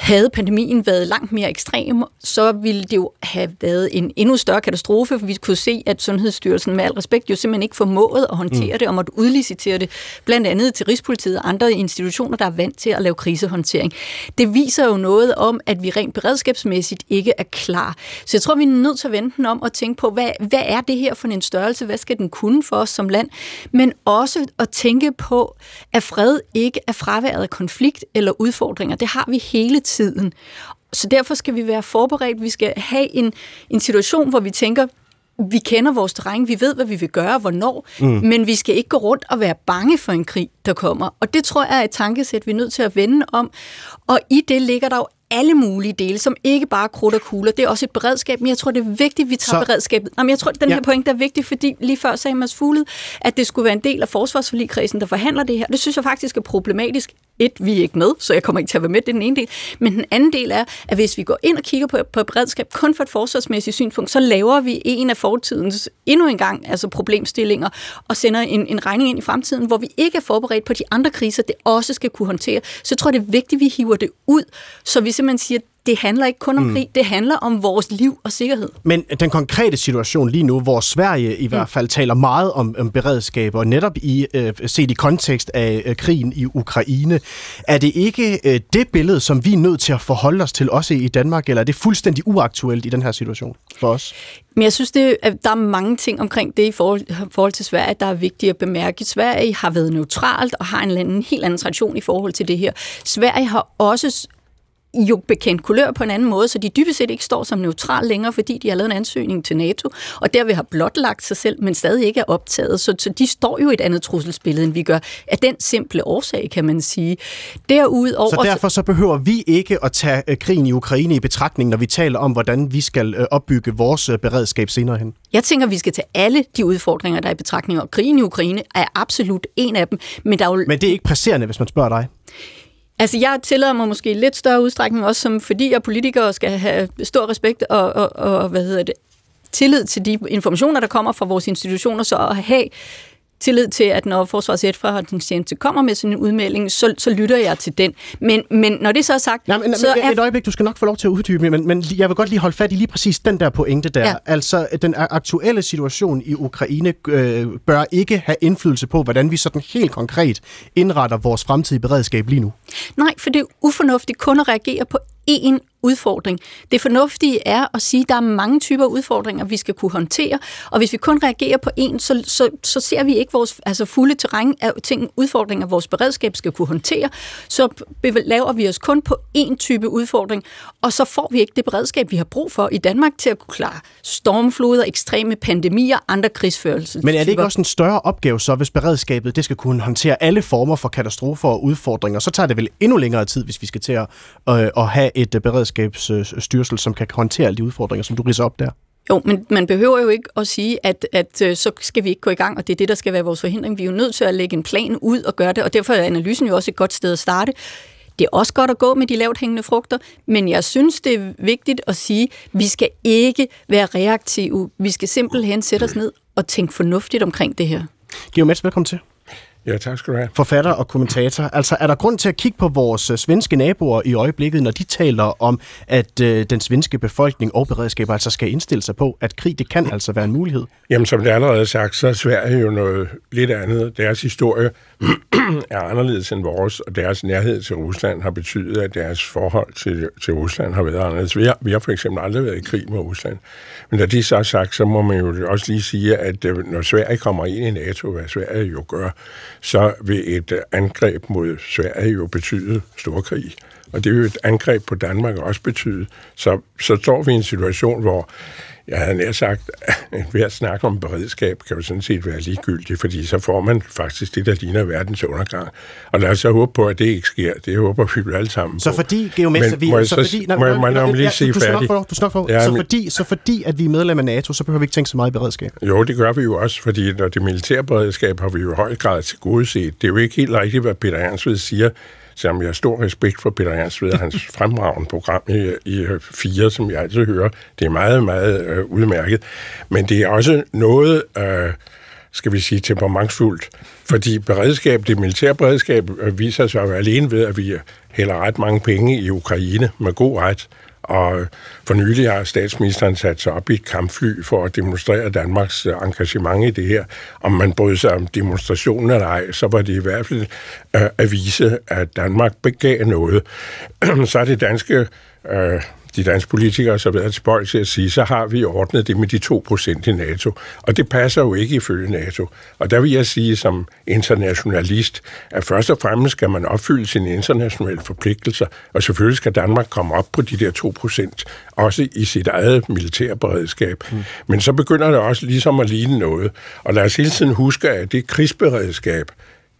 Havde pandemien været langt mere ekstrem, så ville det jo have været en endnu større katastrofe, for vi kunne se, at Sundhedsstyrelsen med al respekt jo simpelthen ikke formåede at håndtere mm. det, og måtte udlicitere det, blandt andet til Rigspolitiet og andre institutioner, der er vant til at lave krisehåndtering. Det viser jo noget om, at vi rent beredskabsmæssigt ikke er klar. Så jeg tror, vi er nødt til at vente den om og tænke på, hvad, hvad er det her for en størrelse? Hvad skal den kunne for os som land? Men også at tænke på, at fred ikke er fraværet af konflikt eller udfordringer. Det har vi hele tiden. Så derfor skal vi være forberedt. Vi skal have en, en situation, hvor vi tænker, vi kender vores terræn, vi ved, hvad vi vil gøre, hvornår, mm. men vi skal ikke gå rundt og være bange for en krig, der kommer. Og det tror jeg er et tankesæt, vi er nødt til at vende om. Og i det ligger der jo alle mulige dele, som ikke bare krudt og kugler. Det er også et beredskab, men jeg tror, det er vigtigt, at vi tager så... beredskabet. Jamen, jeg tror, den ja. her point er vigtig, fordi lige før sagde Mads Fugled, at det skulle være en del af forsvarsforligkredsen, der forhandler det her. Det synes jeg faktisk er problematisk. Et, vi er ikke med, så jeg kommer ikke til at være med, det er den ene del. Men den anden del er, at hvis vi går ind og kigger på, på beredskab kun for et forsvarsmæssigt synspunkt, så laver vi en af fortidens endnu en gang altså problemstillinger og sender en, en regning ind i fremtiden, hvor vi ikke er forberedt på de andre kriser, det også skal kunne håndtere. Så jeg tror, det er vigtigt, at vi hiver det ud, så vi simpelthen siger, det handler ikke kun om mm. krig, det handler om vores liv og sikkerhed. Men den konkrete situation lige nu, hvor Sverige i mm. hvert fald taler meget om, om beredskab, og netop i øh, set i kontekst af øh, krigen i Ukraine, er det ikke øh, det billede, som vi er nødt til at forholde os til også i Danmark, eller er det fuldstændig uaktuelt i den her situation for os? Men jeg synes, det, at der er mange ting omkring det i forhold, forhold til Sverige, der er vigtigt at bemærke. Sverige har været neutralt og har en, en helt anden tradition i forhold til det her. Sverige har også jo bekendt kulør på en anden måde, så de dybest set ikke står som neutral længere, fordi de har lavet en ansøgning til NATO, og derved har blotlagt sig selv, men stadig ikke er optaget. Så, så de står jo i et andet trusselsbillede, end vi gør. Af den simple årsag, kan man sige. Derudover, så derfor så behøver vi ikke at tage øh, krigen i Ukraine i betragtning, når vi taler om, hvordan vi skal øh, opbygge vores øh, beredskab senere hen? Jeg tænker, vi skal tage alle de udfordringer, der er i betragtning, og krigen i Ukraine er absolut en af dem. Men, der er jo... men det er ikke presserende, hvis man spørger dig? Altså, jeg tillader mig måske lidt større udstrækning, også som, fordi jeg politikere skal have stor respekt og, og, og hvad hedder det, tillid til de informationer, der kommer fra vores institutioner, så at have tillid til, at når Forsvarets efterretningstjeneste kommer med sådan en udmelding, så, så lytter jeg til den. Men, men når det så er sagt... Nej, men, så men, er... Et øjeblik, du skal nok få lov til at uddybe, men, men jeg vil godt lige holde fat i lige præcis den der pointe der. Ja. Altså, den aktuelle situation i Ukraine øh, bør ikke have indflydelse på, hvordan vi sådan helt konkret indretter vores fremtidige beredskab lige nu. Nej, for det er ufornuftigt kun at reagere på én udfordring. Det fornuftige er at sige, at der er mange typer udfordringer, vi skal kunne håndtere, og hvis vi kun reagerer på én, så, så, så ser vi ikke vores altså fulde terræn af ting, udfordringer, vores beredskab skal kunne håndtere. Så laver vi os kun på én type udfordring, og så får vi ikke det beredskab, vi har brug for i Danmark til at kunne klare stormfloder, ekstreme pandemier, andre krigsførelser. Men er det ikke også en større opgave så, hvis beredskabet det skal kunne håndtere alle former for katastrofer og udfordringer? Så tager det vel endnu længere tid, hvis vi skal til at, øh, at have et øh, beredskab beredskabsstyrelse, som kan håndtere alle de udfordringer, som du riser op der? Jo, men man behøver jo ikke at sige, at, at øh, så skal vi ikke gå i gang, og det er det, der skal være vores forhindring. Vi er jo nødt til at lægge en plan ud og gøre det, og derfor er analysen jo også et godt sted at starte. Det er også godt at gå med de lavt hængende frugter, men jeg synes, det er vigtigt at sige, at vi skal ikke være reaktive. Vi skal simpelthen sætte os ned og tænke fornuftigt omkring det her. Giv Mets, velkommen til. Ja, tak skal du have. Forfatter og kommentator. Altså, er der grund til at kigge på vores øh, svenske naboer i øjeblikket, når de taler om, at øh, den svenske befolkning og beredskab altså skal indstille sig på, at krig, det kan altså være en mulighed? Jamen, som det allerede er sagt, så er Sverige jo noget lidt andet. Deres historie er anderledes end vores, og deres nærhed til Rusland har betydet, at deres forhold til, til Rusland har været anderledes. Vi har, vi har for eksempel aldrig været i krig med Rusland. Men da de så er sagt, så må man jo også lige sige, at øh, når Sverige kommer ind i NATO, hvad Sverige jo gør, så vil et øh, angreb mod Sverige jo betyde storkrig. Og det vil et angreb på Danmark også betyde. Så, så står vi i en situation, hvor jeg havde nær sagt, at hver snak om beredskab kan jo sådan set være ligegyldig, fordi så får man faktisk det, der ligner verdens undergang. Og lad os så håbe på, at det ikke sker. Det håber vi jo alle sammen Så fordi, Geomester, vi... så, fordi, nej, må, jeg, må jeg lige sige færdig? Du skal nok ja, så, fordi, så fordi, at vi er medlem af NATO, så behøver vi ikke tænke så meget i beredskab? Jo, det gør vi jo også, fordi når det militære beredskab har vi jo i høj grad til gode set. Det er jo ikke helt rigtigt, hvad Peter Ernst siger, selvom jeg har stor respekt for Peter Ernst ved hans fremragende program i, i fire, som jeg altid hører. Det er meget, meget øh, udmærket. Men det er også noget, øh, skal vi sige, temperamentsfuldt. Fordi beredskab, det militære beredskab, øh, viser sig jo alene ved, at vi hælder ret mange penge i Ukraine med god ret. Og for nylig har statsministeren sat sig op i et kampfly for at demonstrere Danmarks øh, engagement i det her. Om man brød sig om demonstrationen eller ej, så var det i hvert fald øh, at vise, at Danmark begav noget. så er det danske øh, de danske politikere så været tilbøjelige til at sige, så har vi ordnet det med de 2% i NATO. Og det passer jo ikke ifølge NATO. Og der vil jeg sige som internationalist, at først og fremmest skal man opfylde sine internationale forpligtelser, og selvfølgelig skal Danmark komme op på de der 2%, også i sit eget militærberedskab. Mm. Men så begynder det også ligesom at ligne noget. Og lad os hele tiden huske, at det krigsberedskab,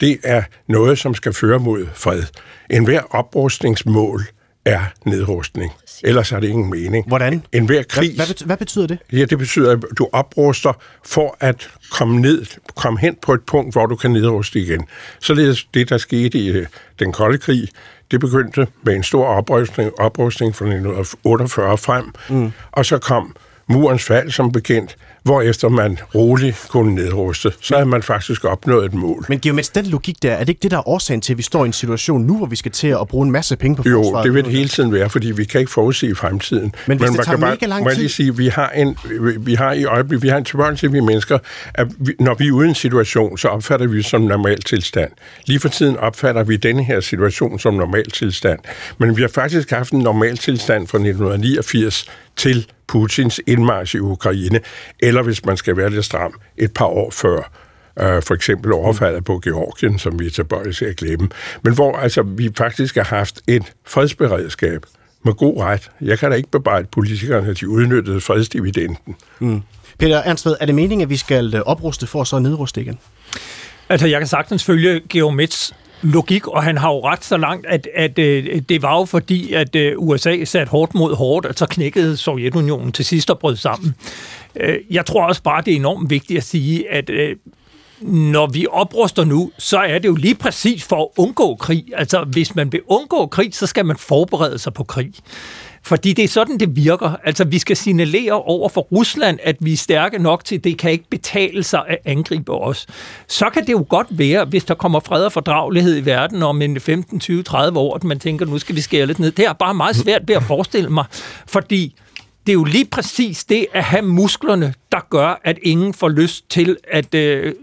det er noget, som skal føre mod fred. En hver oprustningsmål er nedrustning. Ellers har det ingen mening. Hvordan? En hver Hvad, krig... hvad, hvad betyder det? Ja, det betyder, at du opruster for at komme ned, komme hen på et punkt, hvor du kan nedruste igen. Således det, der skete i øh, den kolde krig, det begyndte med en stor oprustning, oprustning fra 1948 frem, mm. og så kom murens fald som bekendt, hvorefter man roligt kunne nedruste. Så havde man faktisk opnået et mål. Men Geomets, den logik der, er det ikke det, der er årsagen til, at vi står i en situation nu, hvor vi skal til at bruge en masse penge på Jo, forsvaret? det vil det hele tiden være, fordi vi kan ikke forudsige fremtiden. Men hvis det man tager kan mega lang må jeg lige tid- sige, vi har, en, vi har i øjeblikket, vi har en tilbøjelse til, vi mennesker, at vi, når vi er ude i en situation, så opfatter vi det som normal tilstand. Lige for tiden opfatter vi denne her situation som normal tilstand. Men vi har faktisk haft en normal tilstand fra 1989 til Putins indmarsch i Ukraine, eller hvis man skal være lidt stram, et par år før. Uh, for eksempel overfaldet på Georgien, som vi er tilbøjelige til at glemme. Men hvor altså, vi faktisk har haft et fredsberedskab med god ret. Jeg kan da ikke bebrejde politikerne, at de udnyttede fredsdividenden. Peter Ernstved, er det meningen, at vi skal øh, opruste for at så nedruste igen? Altså, jeg kan sagtens følge Geomets logik, og han har jo ret så langt, at, at øh, det var jo fordi, at øh, USA satte hårdt mod hårdt, og så knækkede Sovjetunionen til sidst og brød sammen. Øh, jeg tror også bare, det er enormt vigtigt at sige, at øh, når vi opruster nu, så er det jo lige præcis for at undgå krig. Altså, hvis man vil undgå krig, så skal man forberede sig på krig. Fordi det er sådan, det virker. Altså, vi skal signalere over for Rusland, at vi er stærke nok til, at det kan ikke betale sig at angribe os. Så kan det jo godt være, hvis der kommer fred og fordragelighed i verden om en 15, 20, 30 år, at man tænker, nu skal vi skære lidt ned. Det er bare meget svært ved at forestille mig, fordi det er jo lige præcis det at have musklerne, der gør, at ingen får lyst til at øh,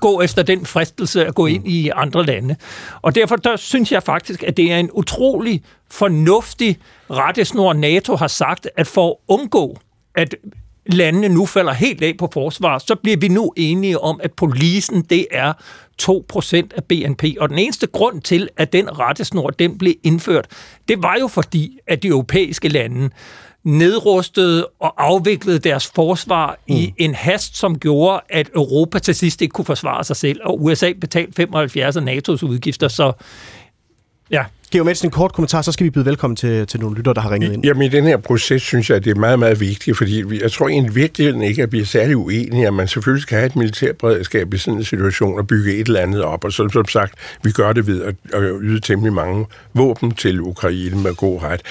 gå efter den fristelse at gå ind i andre lande. Og derfor der synes jeg faktisk, at det er en utrolig fornuftig rettesnor, NATO har sagt, at for at undgå, at landene nu falder helt af på forsvar, så bliver vi nu enige om, at polisen, det er 2% af BNP. Og den eneste grund til, at den rettesnor, den blev indført, det var jo fordi, at de europæiske lande nedrustede og afviklede deres forsvar mm. i en hast, som gjorde, at Europa til sidst ikke kunne forsvare sig selv, og USA betalte 75 af NATO's udgifter, så ja, Geomets, en kort kommentar, så skal vi byde velkommen til, til nogle lytter, der har ringet ind. Jamen i den her proces synes jeg, at det er meget, meget vigtigt, fordi vi, jeg tror egentlig virkeligheden ikke, at vi er særlig uenige, at man selvfølgelig skal have et militærberedskab i sådan en situation og bygge et eller andet op, og så, som sagt, vi gør det ved at, at yde temmelig mange våben til Ukraine med god ret.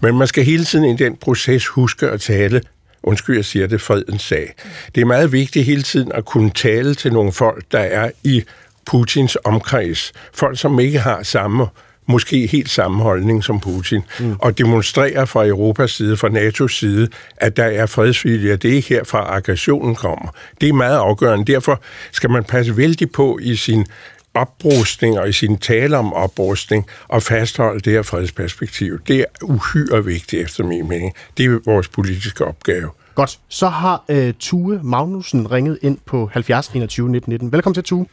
Men man skal hele tiden i den proces huske at tale undskyld, jeg siger det, fredens sag. Det er meget vigtigt hele tiden at kunne tale til nogle folk, der er i Putins omkreds. Folk, som ikke har samme måske helt samme holdning som Putin, mm. og demonstrerer fra Europas side, fra NATO's side, at der er fredsvilje, og det er ikke herfra aggressionen kommer. Det er meget afgørende. Derfor skal man passe vældig på i sin oprustning og i sin tale om oprustning og fastholde det her fredsperspektiv. Det er uhyre vigtigt efter min mening. Det er vores politiske opgave. Godt. Så har øh, Tue Magnussen ringet ind på 70 21 19 19. Velkommen til, Tue.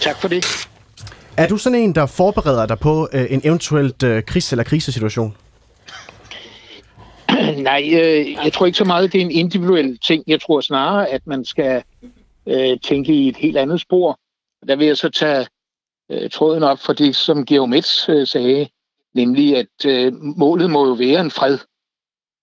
Tak for det. Er du sådan en, der forbereder dig på øh, en eventuelt øh, krigs- eller krisesituation? Nej, øh, jeg tror ikke så meget, det er en individuel ting. Jeg tror snarere, at man skal øh, tænke i et helt andet spor. Der vil jeg så tage øh, tråden op for det, som Geomets øh, sagde, nemlig at øh, målet må jo være en fred.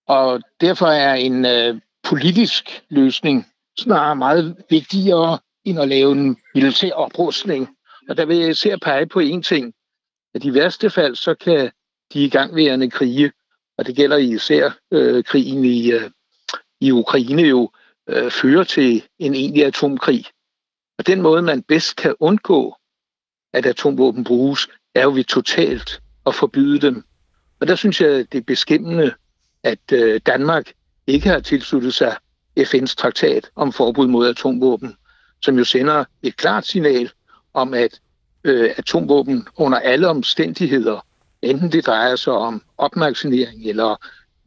Og derfor er en øh, politisk løsning snarere meget vigtigere end at lave en militær oprustning. Og der vil jeg især pege på én ting. At i værste fald, så kan de igangværende krige, og det gælder især øh, krigen i, øh, i Ukraine jo, øh, føre til en egentlig atomkrig. Og den måde, man bedst kan undgå, at atomvåben bruges, er jo ved totalt at forbyde dem. Og der synes jeg, det er beskæmmende, at øh, Danmark ikke har tilsluttet sig FN's traktat om forbud mod atomvåben, som jo sender et klart signal om, at øh, atomvåben under alle omstændigheder, enten det drejer sig om opmagasinering eller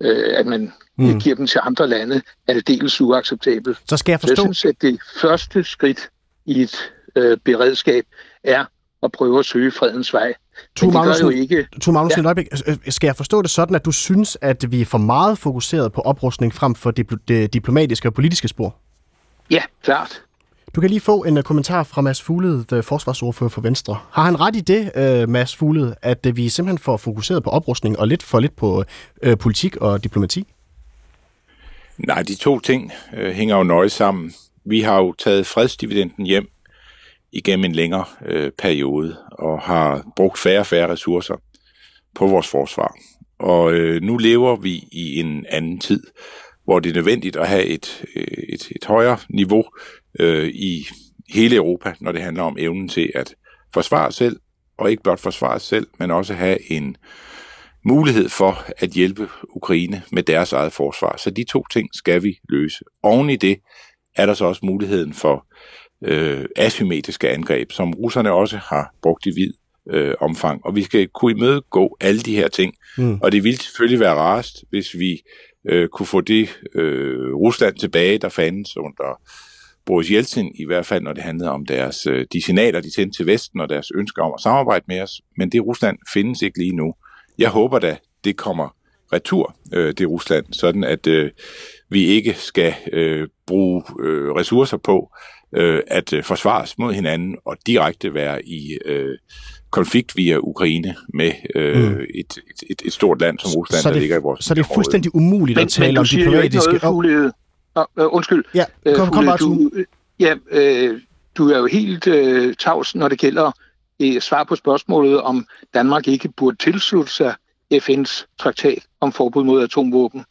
øh, at man mm. giver dem til andre lande, er det dels uacceptabelt. Så skal jeg Så jeg forstå... synes, at det første skridt i et øh, beredskab er at prøve at søge fredens vej. Det gør jo Magnussen, ikke... Tue Magnussen, Ja. øjeblik. Øh, Skal jeg forstå det sådan, at du synes, at vi er for meget fokuseret på oprustning frem for det, det diplomatiske og politiske spor? Ja, klart. Du kan lige få en uh, kommentar fra Mads Fuglede, the øh, forsvarsordfører for Venstre. Har han ret i det, uh, Mads Fuglede, at uh, vi simpelthen får fokuseret på oprustning og lidt for lidt på uh, politik og diplomati? Nej, de to ting uh, hænger jo nøje sammen. Vi har jo taget fredsdividenden hjem igennem en længere uh, periode og har brugt færre og færre ressourcer på vores forsvar. Og øh, nu lever vi i en anden tid, hvor det er nødvendigt at have et, et, et højere niveau øh, i hele Europa, når det handler om evnen til at forsvare sig selv, og ikke blot forsvare sig selv, men også have en mulighed for at hjælpe Ukraine med deres eget forsvar. Så de to ting skal vi løse. Oven i det er der så også muligheden for øh, asymmetriske angreb, som russerne også har brugt i vid øh, omfang. Og vi skal kunne imødegå alle de her ting. Mm. Og det ville selvfølgelig være rarest, hvis vi øh, kunne få det øh, Rusland tilbage, der fandtes under Boris Jeltsin, i hvert fald når det handlede om deres, øh, de signaler, de sendte til Vesten og deres ønsker om at samarbejde med os. Men det Rusland findes ikke lige nu. Jeg håber da, det kommer retur, øh, det Rusland, sådan at øh, vi ikke skal øh, bruge øh, ressourcer på øh, at øh, forsvare os mod hinanden og direkte være i øh, konflikt via Ukraine med øh, mm. et, et, et stort land som Rusland, så det, der ligger i vores Så det er fuldstændig umuligt men, at tale men om diplomatiske... Noget, oh. uh, undskyld. Ja, kom, kom bare du, ja, øh, du er jo helt øh, tavs, når det gælder øh, svar på spørgsmålet, om Danmark ikke burde tilslutte sig FN's traktat om forbud mod atomvåben.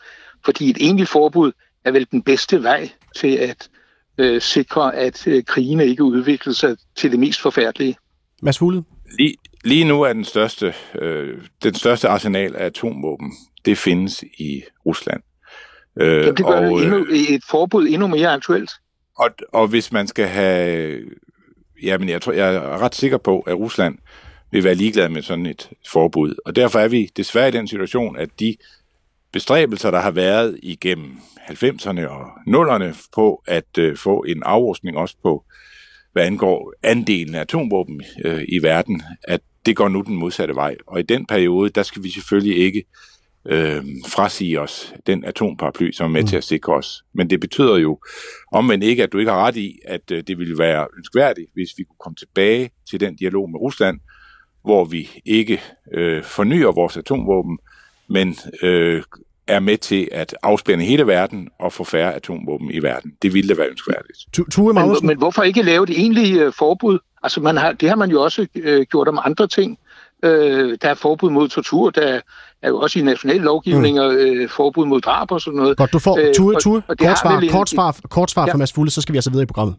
Fordi et egentligt forbud er vel den bedste vej til at øh, sikre, at øh, krigene ikke udvikler sig til det mest forfærdelige. Mads Fuglede? Lige, lige nu er den største, øh, den største arsenal af atomvåben, det findes i Rusland. Øh, Jamen, det gør og, endnu, et forbud endnu mere aktuelt. Og, og hvis man skal have... Jamen, jeg, tror, jeg er ret sikker på, at Rusland vil være ligeglad med sådan et forbud. Og derfor er vi desværre i den situation, at de bestræbelser, der har været igennem 90'erne og 0'erne på at øh, få en afrustning også på hvad angår andelen af atomvåben øh, i verden, at det går nu den modsatte vej. Og i den periode, der skal vi selvfølgelig ikke øh, frasige os den atomparaply, som er med mm. til at sikre os. Men det betyder jo omvendt ikke, at du ikke har ret i, at øh, det ville være ønskværdigt, hvis vi kunne komme tilbage til den dialog med Rusland, hvor vi ikke øh, fornyer vores atomvåben, men øh, er med til at afspænde hele verden og få færre atomvåben i verden. Det ville da være ønskværdigt. Tue men, men hvorfor ikke lave det egentlige uh, forbud? Altså man har, det har man jo også uh, gjort om andre ting. Uh, der er forbud mod tortur, der er jo også i national lovgivning mm. uh, forbud mod drab og sådan noget. Godt, du får Tue, Tue, uh, kort, svar, kort svar, kort svar ja. fra Mads Fugle, så skal vi altså videre i programmet.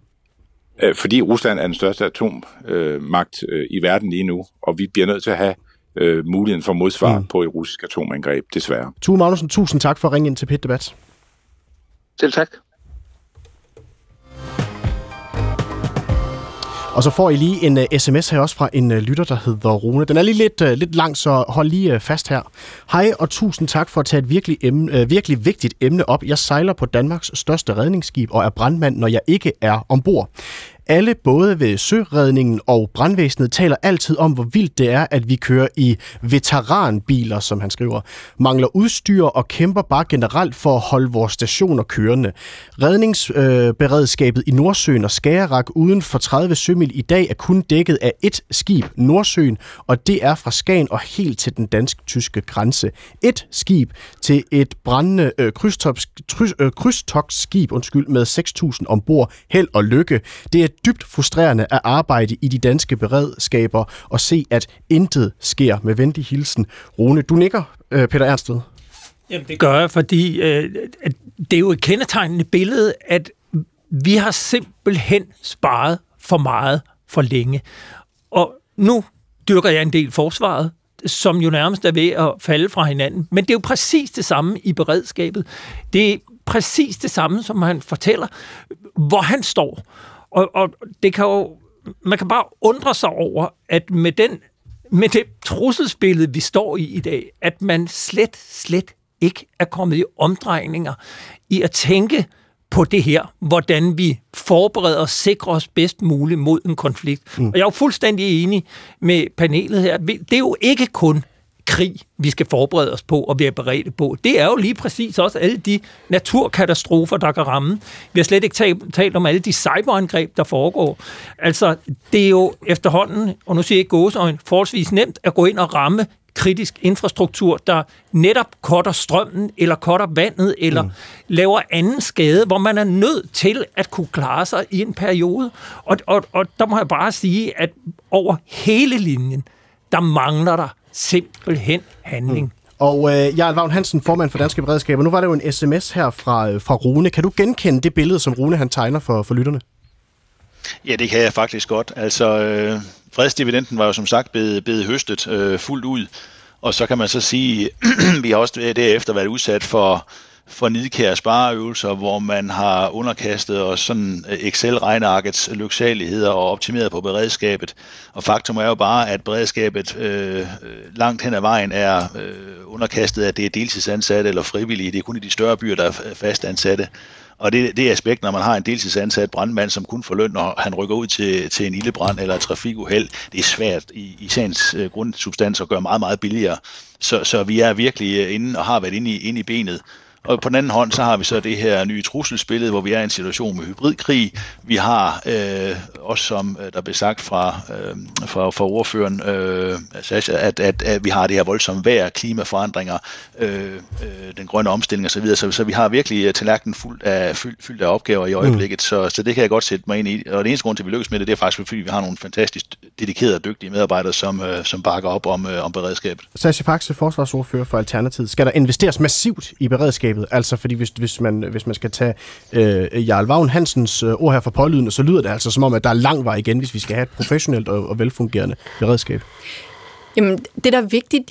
Fordi Rusland er den største atommagt uh, i verden lige nu, og vi bliver nødt til at have øh, muligheden for modsvar mm. på et russisk atomangreb, desværre. Tue Magnussen, tusind tak for at ringe ind til Pit Debat. Selv tak. Og så får I lige en øh, uh, sms her også fra en uh, lytter, der hedder Rune. Den er lige lidt, uh, lidt lang, så hold lige uh, fast her. Hej og tusind tak for at tage et virkelig, emne, uh, virkelig vigtigt emne op. Jeg sejler på Danmarks største redningsskib og er brandmand, når jeg ikke er ombord. Alle både ved søredningen og brandvæsenet taler altid om, hvor vildt det er, at vi kører i veteranbiler, som han skriver. Mangler udstyr og kæmper bare generelt for at holde vores stationer kørende. Redningsberedskabet øh, i Nordsøen og Skagerak uden for 30 sømil i dag er kun dækket af et skib, Nordsøen, og det er fra Skagen og helt til den dansk-tyske grænse. Et skib til et brændende øh, øh krydstogsskib øh, undskyld, med 6.000 ombord. Held og lykke. Det er dybt frustrerende at arbejde i de danske beredskaber og se, at intet sker. Med venlig hilsen. Rune, du nikker, øh, Peter Ernstved. Jamen, det gør jeg, fordi øh, det er jo et kendetegnende billede, at vi har simpelthen sparet for meget for længe. Og nu dyrker jeg en del forsvaret, som jo nærmest er ved at falde fra hinanden. Men det er jo præcis det samme i beredskabet. Det er præcis det samme, som han fortæller, hvor han står. Og, og det kan jo, man kan bare undre sig over, at med, den, med det trusselsbillede, vi står i i dag, at man slet, slet ikke er kommet i omdrejninger i at tænke på det her, hvordan vi forbereder og sikrer os bedst muligt mod en konflikt. Mm. Og jeg er jo fuldstændig enig med panelet her. Det er jo ikke kun krig, vi skal forberede os på og være beredte på. Det er jo lige præcis også alle de naturkatastrofer, der kan ramme. Vi har slet ikke talt, talt om alle de cyberangreb, der foregår. Altså, det er jo efterhånden, og nu siger jeg ikke gåsøjne, forholdsvis nemt at gå ind og ramme kritisk infrastruktur, der netop kotter strømmen, eller kotter vandet, eller mm. laver anden skade, hvor man er nødt til at kunne klare sig i en periode. Og, og, og der må jeg bare sige, at over hele linjen, der mangler der simpelthen handling. Mm. Og øh, Jarl Vagn Hansen, formand for Danske Beredskaber. Nu var der jo en sms her fra, øh, fra Rune. Kan du genkende det billede, som Rune han tegner for, for lytterne? Ja, det kan jeg faktisk godt. Altså, øh, fredsdividenden var jo som sagt blevet, blevet høstet øh, fuldt ud, og så kan man så sige, vi har også derefter været udsat for, for nidkære spareøvelser, hvor man har underkastet os sådan øh, Excel-regnearkets lyksaligheder og optimeret på beredskabet. Og faktum er jo bare, at beredskabet øh, øh langt hen ad vejen er øh, underkastet, at det er deltidsansatte eller frivillige. Det er kun i de større byer, der er fastansatte. Og det, det aspekt, når man har en deltidsansat brandmand, som kun får løn, når han rykker ud til, til en ildebrand eller et trafikuheld, det er svært i, i sagens øh, grundsubstans at gøre meget, meget billigere. Så, så vi er virkelig inde og har været inde i, inde i benet. Og på den anden hånd, så har vi så det her nye trusselsbillede, hvor vi er i en situation med hybridkrig. Vi har øh, også, som øh, der blev sagt fra, øh, fra, fra ordføreren, øh, at, at, at, at vi har det her voldsomme vejr, klimaforandringer, øh, øh, den grønne omstilling osv., så, så, så vi har virkelig øh, tallerkenen fuld af, fyldt, fyldt af opgaver i øjeblikket, mm. så, så det kan jeg godt sætte mig ind i. Og det eneste grund til, at vi lykkes med det, det er faktisk, fordi vi har nogle fantastisk dedikerede og dygtige medarbejdere, som, øh, som bakker op om, øh, om beredskabet. Sascha Faxe, forsvarsordfører for Alternativet. Skal der investeres massivt i beredskab beredskabet. Altså, fordi hvis, hvis, man, hvis man skal tage øh, Jarl Vagn Hansens øh, ord her for pålydende, så lyder det altså som om, at der er lang vej igen, hvis vi skal have et professionelt og, og velfungerende beredskab. Jamen, det der er vigtigt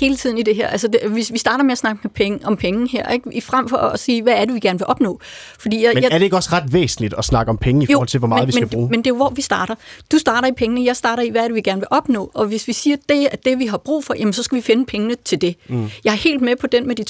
hele tiden i det her. Altså, det, vi, vi starter med at snakke med penge, om penge her, ikke? I frem for at sige, hvad er det, vi gerne vil opnå? Fordi jeg, men er det ikke også ret væsentligt at snakke om penge i jo, forhold til, hvor meget men, vi skal men, bruge? Men det er jo, hvor vi starter. Du starter i pengene, jeg starter i, hvad er det, vi gerne vil opnå? Og hvis vi siger, at det er det, vi har brug for, jamen, så skal vi finde pengene til det. Mm. Jeg er helt med på den med de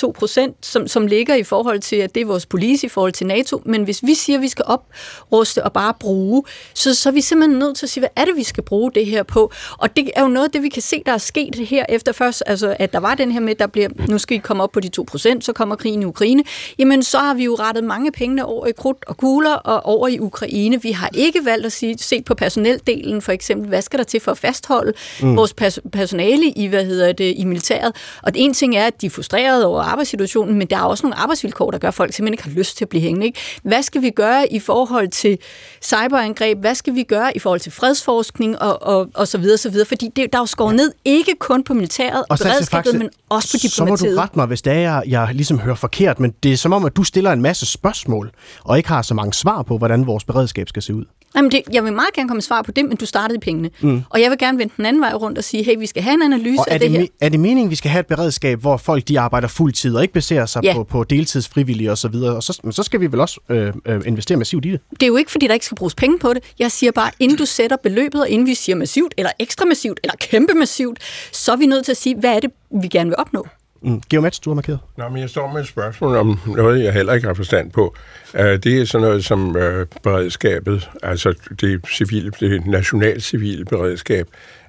2%, som, som ligger i forhold til, at det er vores police i forhold til NATO. Men hvis vi siger, at vi skal opruste og bare bruge, så, så er vi simpelthen nødt til at sige, hvad er det, vi skal bruge det her på? Og det er jo noget af det, vi kan se, der er sket her efter først, altså, at der var den her med, der bliver, nu skal I komme op på de 2%, så kommer krigen i Ukraine, jamen så har vi jo rettet mange penge over i krudt og kugler og over i Ukraine. Vi har ikke valgt at sige, se på personeldelen for eksempel, hvad skal der til for at fastholde mm. vores pers- personale i, hvad hedder det, i militæret. Og det ene ting er, at de er frustrerede over arbejdssituationen, men der er også nogle arbejdsvilkår, der gør, at folk simpelthen ikke har lyst til at blive hængende. Ikke? Hvad skal vi gøre i forhold til cyberangreb? Hvad skal vi gøre i forhold til fredsforskning og, og, og så videre, så videre? Fordi det, der er jo skåret ned ikke kun på militæret og beredskabet, men også på diplomatiet. Så må du rette mig, hvis det er, jeg, jeg ligesom hører forkert, men det er som om, at du stiller en masse spørgsmål, og ikke har så mange svar på, hvordan vores beredskab skal se ud. Jamen det, jeg vil meget gerne komme svar på det, men du startede i pengene. Mm. Og jeg vil gerne vende den anden vej rundt og sige, hey, vi skal have en analyse og af det, det her. Er det meningen, vi skal have et beredskab, hvor folk de arbejder fuldtid og ikke baserer sig ja. på, på deltidsfrivillige osv., og, og så, men så skal vi vel også øh, øh, investere massivt i det? Det er jo ikke, fordi der ikke skal bruges penge på det. Jeg siger bare, inden du sætter beløbet, og inden vi siger massivt, eller ekstra massivt, eller kæmpe massivt, så er vi nødt til at sige, hvad er det, vi gerne vil opnå. Mm. Georg Mats, du har markeret. Nå, men jeg står med et spørgsmål om noget, jeg heller ikke har forstand på. Uh, det er sådan noget som uh, beredskabet, altså det, civile, det nationalcivile beredskab.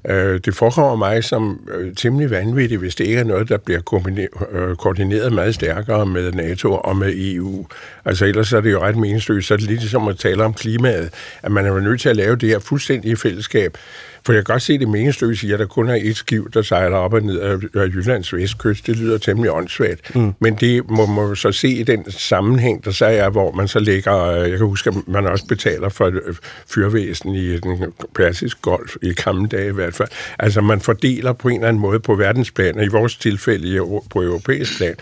Uh, det forekommer mig som uh, temmelig vanvittigt, hvis det ikke er noget, der bliver koordineret, koordineret meget stærkere med NATO og med EU. Altså ellers er det jo ret meningsløst. Så er det lidt som at tale om klimaet, at man er nødt til at lave det her fuldstændig i fællesskab. For jeg kan godt se det meningsløse i, at der kun er et skib, der sejler op og ned af Jyllands vestkyst. Det lyder temmelig åndssvagt. Mm. Men det må man så se i den sammenhæng, der så er, hvor man så lægger... Øh, jeg kan huske, at man også betaler for øh, fyrvæsen i den persiske golf, i gamle dage i hvert fald. Altså man fordeler på en eller anden måde på verdensplan, og i vores tilfælde på europæisk plan.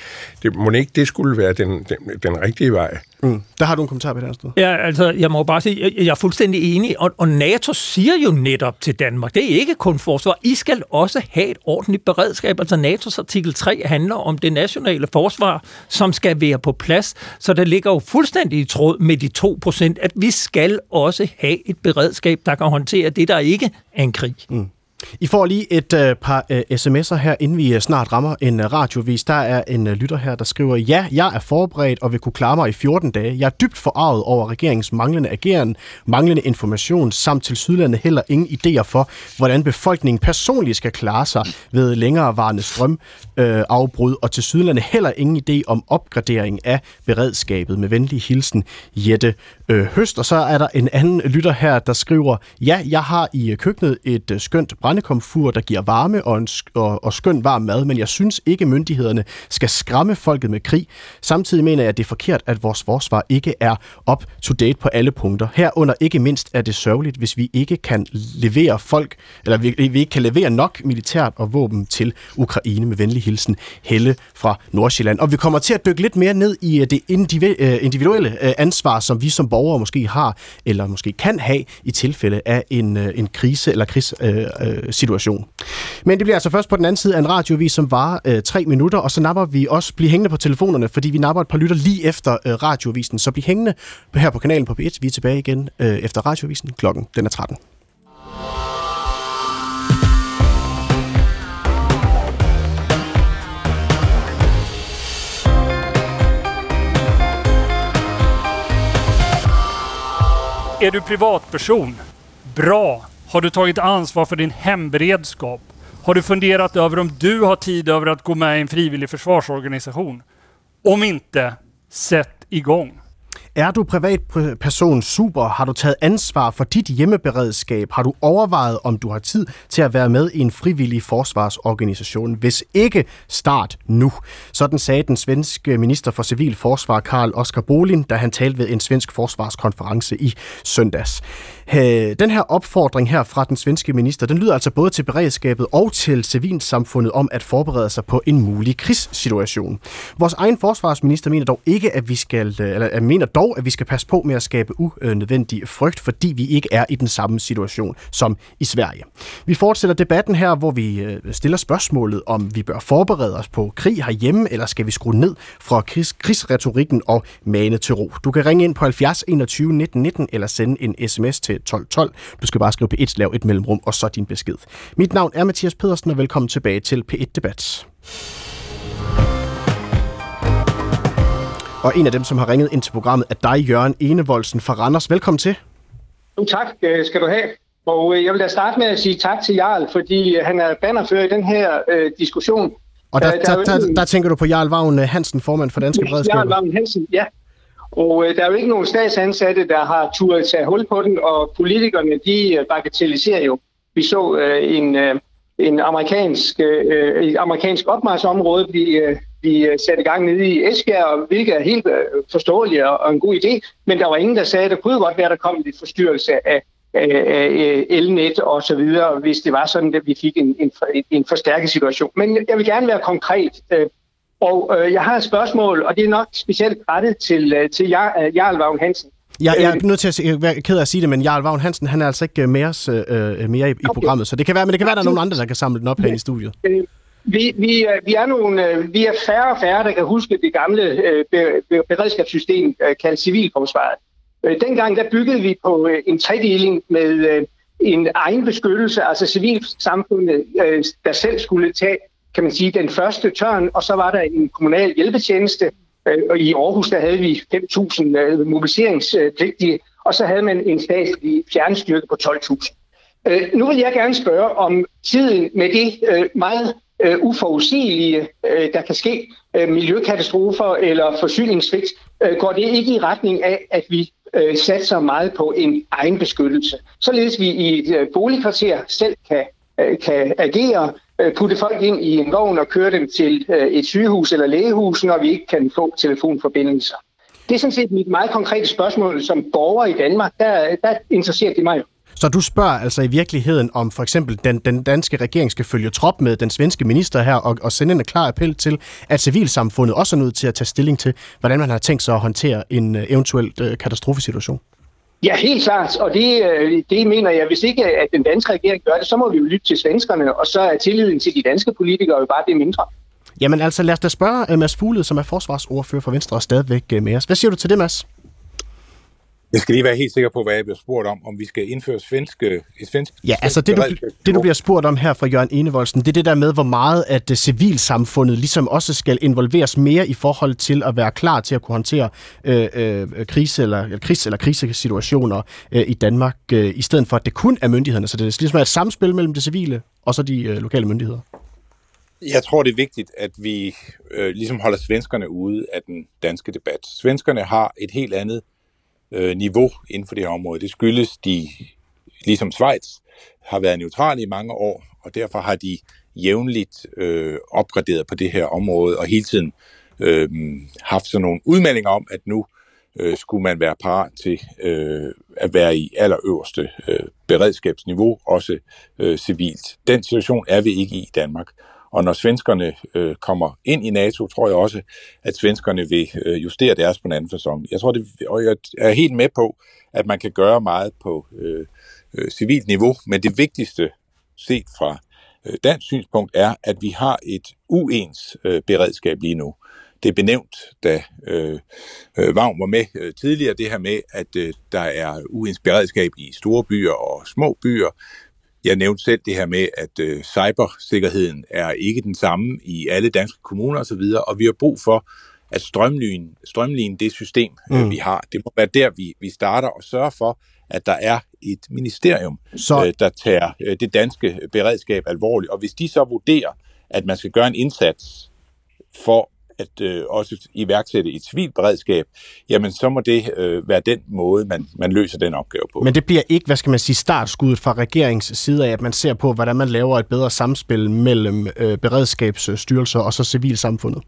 Det må ikke det skulle være den, den, den rigtige vej. Mm. Der har du en kommentar på det her sted. Ja, altså, jeg må bare sige, jeg, jeg er fuldstændig enig, og, og NATO siger jo netop til Danmark, det er ikke kun forsvar, I skal også have et ordentligt beredskab. Altså NATO's artikel 3 handler om det nationale forsvar, som skal være på plads, så det ligger jo fuldstændig i tråd med de 2%, at vi skal også have et beredskab, der kan håndtere det, der ikke er en krig. Mm. I får lige et uh, par uh, sms'er her, inden vi uh, snart rammer en uh, radiovis. Der er en uh, lytter her, der skriver, ja, jeg er forberedt og vil kunne klare mig i 14 dage. Jeg er dybt forarvet over regeringens manglende ageren, manglende information, samt til sydlandet heller ingen idéer for, hvordan befolkningen personligt skal klare sig ved længerevarende øh, afbrud, og til sydlandet heller ingen idé om opgradering af beredskabet. Med venlig hilsen, Jette øh, Høst. Og så er der en anden lytter her, der skriver, ja, jeg har i øh, køkkenet et uh, skønt brændekomfur, der giver varme og, en, og, og skøn varm mad, men jeg synes ikke, myndighederne skal skræmme folket med krig. Samtidig mener jeg, at det er forkert, at vores forsvar ikke er up to date på alle punkter. Herunder ikke mindst er det sørgeligt, hvis vi ikke kan levere folk, eller vi, vi ikke kan levere nok militært og våben til Ukraine med venlig hilsen Helle fra Nordsjælland. Og vi kommer til at dykke lidt mere ned i øh, det øh, individuelle øh, ansvar, som vi som borgere måske har, eller måske kan have i tilfælde af en, en krise eller krigssituation. situation. Men det bliver altså først på den anden side af en radiovis, som varer øh, tre minutter, og så napper vi også blive hængende på telefonerne, fordi vi napper et par lytter lige efter øh, radiovisen. Så bliv hængende her på kanalen på P1. Vi er tilbage igen øh, efter radiovisen. Klokken den er 13. Är du privatperson? Bra! Har du tagit ansvar för din hemberedskap? Har du funderat över om du har tid över att gå med i en frivillig försvarsorganisation? Om inte, sätt igång. Er du privatperson super? Har du taget ansvar for dit hjemmeberedskab? Har du overvejet, om du har tid til at være med i en frivillig forsvarsorganisation? Hvis ikke, start nu. Sådan sagde den svenske minister for civil forsvar, Karl Oskar Bolin, da han talte ved en svensk forsvarskonference i søndags. Den her opfordring her fra den svenske minister, den lyder altså både til beredskabet og til civilsamfundet om at forberede sig på en mulig krigssituation. Vores egen forsvarsminister mener dog ikke, at vi skal, øh, eller mener dog, at vi skal passe på med at skabe unødvendig frygt, fordi vi ikke er i den samme situation som i Sverige. Vi fortsætter debatten her, hvor vi øh, stiller spørgsmålet, om vi bør forberede os på krig herhjemme, eller skal vi skrue ned fra krigs, krigsretorikken og mane til ro. Du kan ringe ind på 70 21 19 19 eller sende en sms til 1212. Du skal bare skrive på et lav et mellemrum, og så din besked. Mit navn er Mathias Pedersen, og velkommen tilbage til P1 Debat. Og en af dem, som har ringet ind til programmet, er dig, Jørgen Enevoldsen fra Randers. Velkommen til. Jo, tak øh, skal du have. Og øh, jeg vil da starte med at sige tak til Jarl, fordi øh, han er bannerfører i den her øh, diskussion. Og der, der, der, der, der tænker du på Jarl Vagn Hansen, formand for Danske Beredskaber? Jarl Vagn Hansen, ja. Og øh, der er jo ikke nogen statsansatte, der har turet tage hul på den, og politikerne, de øh, bagatelliserer jo. Vi så øh, en, øh, en amerikansk, øh, et amerikansk opmarsområde blive, øh, blive sat i gang nede i Esbjerg, hvilket er helt øh, forståeligt og en god idé. Men der var ingen, der sagde, at der kunne godt være, at der kom lidt forstyrrelse af, af elnet og så videre, hvis det var sådan, at vi fik en, en, en forstærket situation. Men jeg vil gerne være konkret. Øh, og øh, jeg har et spørgsmål, og det er nok specielt rettet til, øh, til Jarl, Vagn Hansen. Ja, jeg er øh, nødt til at være ked af at sige det, men Jarl Vagn Hansen, han er altså ikke med os øh, mere i, i okay. programmet, så det kan være, men det kan være, der er nogen andre, der kan samle den op her i studiet. Øh, vi, vi, øh, vi, er nogle, øh, vi er færre og færre, der kan huske det gamle øh, beredskabssystem, øh, kaldt civilforsvaret. Øh, dengang der byggede vi på øh, en tredeling med en egen beskyttelse, altså civilsamfundet, der selv skulle tage kan man sige, den første tørn, og så var der en kommunal hjælpetjeneste, og i Aarhus der havde vi 5.000 mobiliseringspligtige, og så havde man en statslig fjernstyrke på 12.000. Nu vil jeg gerne spørge om tiden med det meget Øh, uforudsigelige, øh, der kan ske, øh, miljøkatastrofer eller forsyningssvigt, går det ikke i retning af, at vi satser meget på en egen beskyttelse. Således vi i et boligkvarter selv kan, kan agere, Øh, putte folk ind i en vogn og køre dem til øh, et sygehus eller lægehus, når vi ikke kan få telefonforbindelser. Det er sådan set mit meget konkrete spørgsmål som borger i Danmark. Der, der interesserer det mig jo. Så du spørger altså i virkeligheden, om for eksempel den, den danske regering skal følge trop med den svenske minister her og, og sende en klar appel til, at civilsamfundet også er nødt til at tage stilling til, hvordan man har tænkt sig at håndtere en øh, eventuel katastrofesituation? Ja, helt klart, og det, øh, det mener jeg, hvis ikke at den danske regering gør det, så må vi jo lytte til svenskerne, og så er tilliden til de danske politikere jo bare det mindre. Jamen altså, lad os da spørge øh, Mads Fuglede, som er forsvarsordfører for Venstre og stadigvæk øh, med os. Hvad siger du til det, Mads? Jeg skal lige være helt sikker på, hvad jeg bliver spurgt om, om vi skal indføre svenske, et svensk Ja, altså det du, det, du bliver spurgt om her fra Jørgen Enevoldsen, det er det der med, hvor meget at det civilsamfundet ligesom også skal involveres mere i forhold til at være klar til at kunne håndtere øh, øh, krise eller, eller, kris, eller krisesituationer øh, i Danmark, øh, i stedet for at det kun er myndighederne. Så det er ligesom et samspil mellem det civile og så de øh, lokale myndigheder. Jeg tror, det er vigtigt, at vi øh, ligesom holder svenskerne ude af den danske debat. Svenskerne har et helt andet øh, niveau inden for det her område. Det skyldes, de, ligesom Schweiz, har været neutrale i mange år, og derfor har de jævnligt øh, opgraderet på det her område, og hele tiden øh, haft sådan nogle udmeldinger om, at nu øh, skulle man være parat til øh, at være i allerøverste øh, beredskabsniveau, også øh, civilt. Den situation er vi ikke i i Danmark. Og når svenskerne øh, kommer ind i NATO, tror jeg også, at svenskerne vil øh, justere deres på en anden fasong. Jeg tror, det, og jeg er helt med på, at man kan gøre meget på øh, øh, civilt niveau, men det vigtigste set fra øh, dansk synspunkt er, at vi har et uens øh, beredskab lige nu. Det er benævnt, da øh, øh Vagn var med øh, tidligere, det her med, at øh, der er uens beredskab i store byer og små byer. Jeg nævnte selv det her med, at øh, cybersikkerheden er ikke den samme i alle danske kommuner osv., og vi har brug for at strømline, strømline det system, øh, mm. vi har. Det må være der, vi, vi starter og sørger for, at der er et ministerium, så... øh, der tager øh, det danske beredskab alvorligt. Og hvis de så vurderer, at man skal gøre en indsats for at øh, også iværksætte et civilt beredskab, jamen så må det øh, være den måde, man, man løser den opgave på. Men det bliver ikke, hvad skal man sige, startskuddet fra regeringens side af, at man ser på, hvordan man laver et bedre samspil mellem øh, beredskabsstyrelser og så civilsamfundet?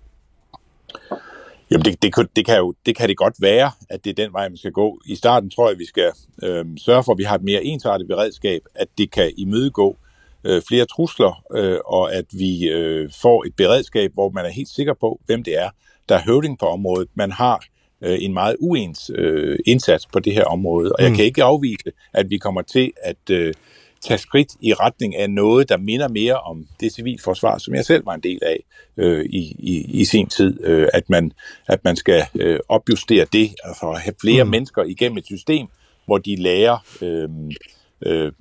Jamen det, det, det, kan jo, det kan det godt være, at det er den vej, man skal gå. I starten tror jeg, vi skal øh, sørge for, at vi har et mere ensartet beredskab, at det kan imødegå øh, flere trusler, øh, og at vi øh, får et beredskab, hvor man er helt sikker på, hvem det er, der er høvding på området. Man har øh, en meget uens øh, indsats på det her område, og mm. jeg kan ikke afvise, at vi kommer til at øh, tage skridt i retning af noget, der minder mere om det civilforsvar, som jeg selv var en del af øh, i, i, i sin tid, øh, at, man, at man skal øh, opjustere det, at have flere mm. mennesker igennem et system, hvor de lærer øh, øh,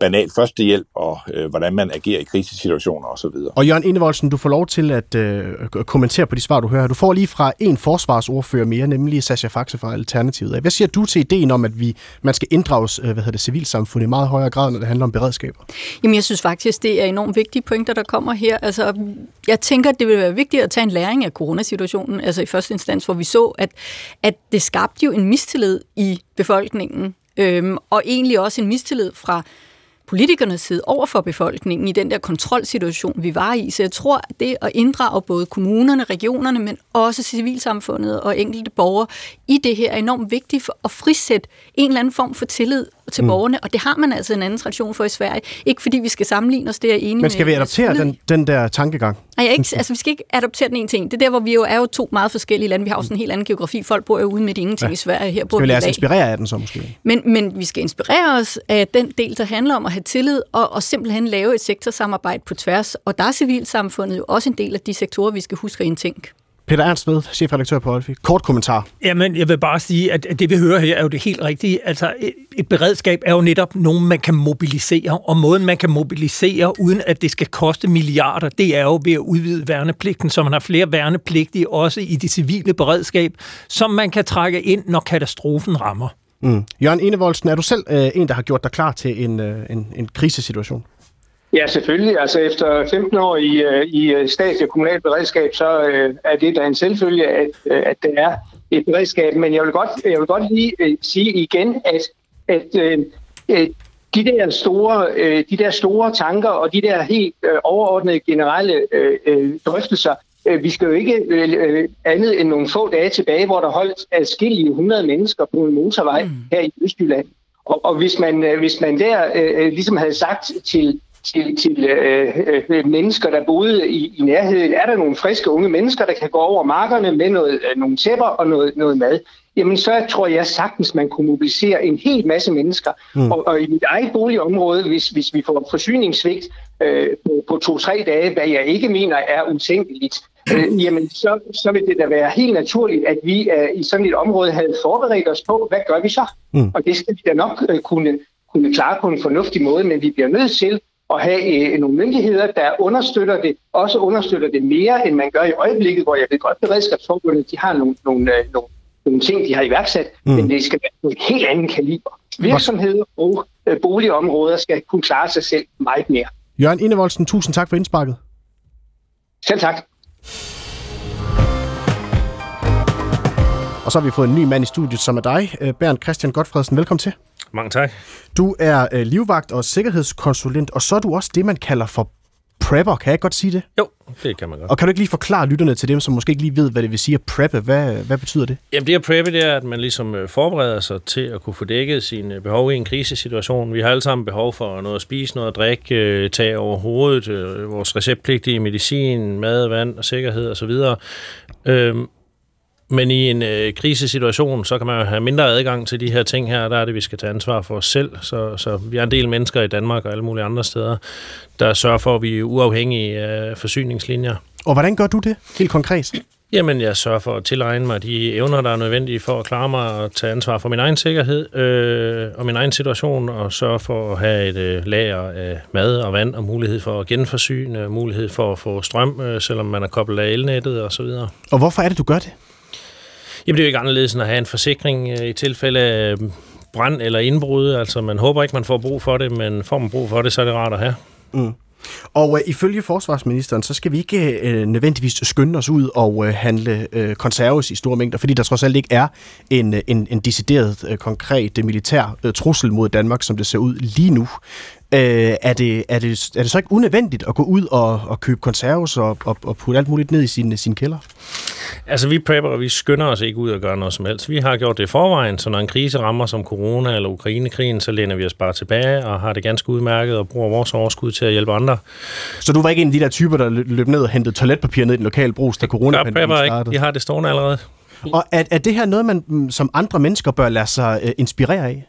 banal førstehjælp og øh, hvordan man agerer i krisesituationer osv. Og Jørgen Indevoldsen, du får lov til at øh, kommentere på de svar, du hører. Du får lige fra en forsvarsordfører mere, nemlig Sascha Faxe fra Alternativet. Hvad siger du til ideen om, at vi, man skal inddrages øh, hvad hedder det, civilsamfundet i meget højere grad, når det handler om beredskaber? Jamen, jeg synes faktisk, det er enormt vigtige pointer, der kommer her. Altså, jeg tænker, det vil være vigtigt at tage en læring af coronasituationen, altså i første instans, hvor vi så, at, at det skabte jo en mistillid i befolkningen, øhm, og egentlig også en mistillid fra politikernes side over for befolkningen i den der kontrolsituation, vi var i. Så jeg tror, at det at inddrage både kommunerne, regionerne, men også civilsamfundet og enkelte borgere i det her er enormt vigtigt for at frisætte en eller anden form for tillid til mm. borgerne, og det har man altså en anden tradition for i Sverige. Ikke fordi vi skal sammenligne os, det er jeg enig Men skal med, vi adoptere den, den der tankegang? Nej, jeg ikke, altså vi skal ikke adoptere den en ting. Det er der, hvor vi jo er jo to meget forskellige lande. Vi har jo sådan en helt anden geografi. Folk bor jo ude med ingenting ja. i Sverige. Her bor skal vi lade os inspirere af den så måske? Men, men vi skal inspirere os af den del, der handler om at have tillid og, og simpelthen lave et sektorsamarbejde på tværs. Og der er civilsamfundet jo også en del af de sektorer, vi skal huske at indtænke. Peter Ernst ved, chefredaktør på Olfi. Kort kommentar. Jamen, jeg vil bare sige, at det vi hører her er jo det helt rigtige. Altså, et beredskab er jo netop nogen, man kan mobilisere, og måden, man kan mobilisere, uden at det skal koste milliarder, det er jo ved at udvide værnepligten, så man har flere værnepligtige også i det civile beredskab, som man kan trække ind, når katastrofen rammer. Mm. Jørgen Enevoldsen, er du selv øh, en, der har gjort dig klar til en, øh, en, en krisesituation? Ja, selvfølgelig. Altså efter 15 år i, øh, i øh, statslig og kommunalt beredskab, så øh, er det da en selvfølge, at, øh, at det er et beredskab. Men jeg vil godt, jeg vil godt lige øh, sige igen, at, at øh, de der store, øh, de der store tanker og de der helt øh, overordnede generelle øh, drøftelser, øh, vi skal jo ikke øh, andet end nogle få dage tilbage, hvor der holdt adskillige 100 mennesker på en motorvej mm. her i Østjylland. Og, og hvis, man, hvis man der øh, ligesom havde sagt til til, til øh, øh, mennesker, der boede i, i nærheden. Er der nogle friske unge mennesker, der kan gå over markerne med noget, øh, nogle tæpper og noget, noget mad? Jamen så tror jeg sagtens, man kunne mobilisere en hel masse mennesker. Mm. Og, og i mit eget boligområde, hvis, hvis vi får forsyningssvigt øh, på, på to-tre dage, hvad jeg ikke mener er utænkeligt, øh, jamen så, så vil det da være helt naturligt, at vi øh, i sådan et område havde forberedt os på, hvad gør vi så? Mm. Og det skal vi da nok øh, kunne, kunne klare på en fornuftig måde, men vi bliver nødt til at have øh, nogle myndigheder, der understøtter det, også understøtter det mere, end man gør i øjeblikket, hvor jeg ved godt, beredskabsforbundet, de har nogle, nogle, øh, nogle, nogle ting, de har iværksat, mm. men det skal være et helt andet kaliber. Virksomheder og øh, boligområder skal kunne klare sig selv meget mere. Jørgen Indevoldsen, tusind tak for indsparket. Selv tak. Og så har vi fået en ny mand i studiet, som er dig, øh, Bernd Christian Godfredsen. Velkommen til. Mange tak. Du er øh, livvagt og sikkerhedskonsulent, og så er du også det, man kalder for prepper. Kan jeg godt sige det? Jo, det kan man godt. Og kan du ikke lige forklare lytterne til dem, som måske ikke lige ved, hvad det vil sige at preppe? Hvad, hvad betyder det? Jamen det at preppe, det er, at man ligesom øh, forbereder sig til at kunne få dækket sine behov i en krisesituation. Vi har alle sammen behov for noget at spise, noget at drikke, øh, tage over hovedet, øh, vores receptpligtige medicin, mad, vand og sikkerhed osv. Øhm, men i en øh, krisesituation, så kan man jo have mindre adgang til de her ting her, der er det, vi skal tage ansvar for os selv. Så, så vi er en del mennesker i Danmark og alle mulige andre steder, der sørger for, at vi er uafhængige af forsyningslinjer. Og hvordan gør du det helt konkret? Jamen, jeg sørger for at tilegne mig de evner, der er nødvendige for at klare mig og tage ansvar for min egen sikkerhed øh, og min egen situation, og sørge for at have et øh, lager af mad og vand og mulighed for at genforsyne, mulighed for at få strøm, øh, selvom man er koblet af elnettet osv. Og, og hvorfor er det, du gør det? Jamen, det er jo ikke anderledes end at have en forsikring øh, i tilfælde af øh, brand eller indbrud. Altså, man håber ikke, man får brug for det, men får man brug for det, så er det rart at have. Mm. Og øh, ifølge forsvarsministeren, så skal vi ikke øh, nødvendigvis skynde os ud og øh, handle øh, konserves i store mængder, fordi der trods alt ikke er en, øh, en, en decideret øh, konkret militær øh, trussel mod Danmark, som det ser ud lige nu. Øh, er, det, er, det, er det så ikke unødvendigt at gå ud og, og købe konserves og, og, og putte alt muligt ned i sin, sin kælder? Altså, vi prepper, vi skynder os ikke ud og gøre noget som helst. Vi har gjort det i forvejen, så når en krise rammer som corona eller Ukrainekrigen, så læner vi os bare tilbage og har det ganske udmærket og bruger vores overskud til at hjælpe andre. Så du var ikke en af de der typer, der løb ned og hentede toiletpapir ned i den lokale brus, da corona startede? ikke. De har det stående allerede. Og er, er det her noget, man mm, som andre mennesker bør lade sig uh, inspirere af?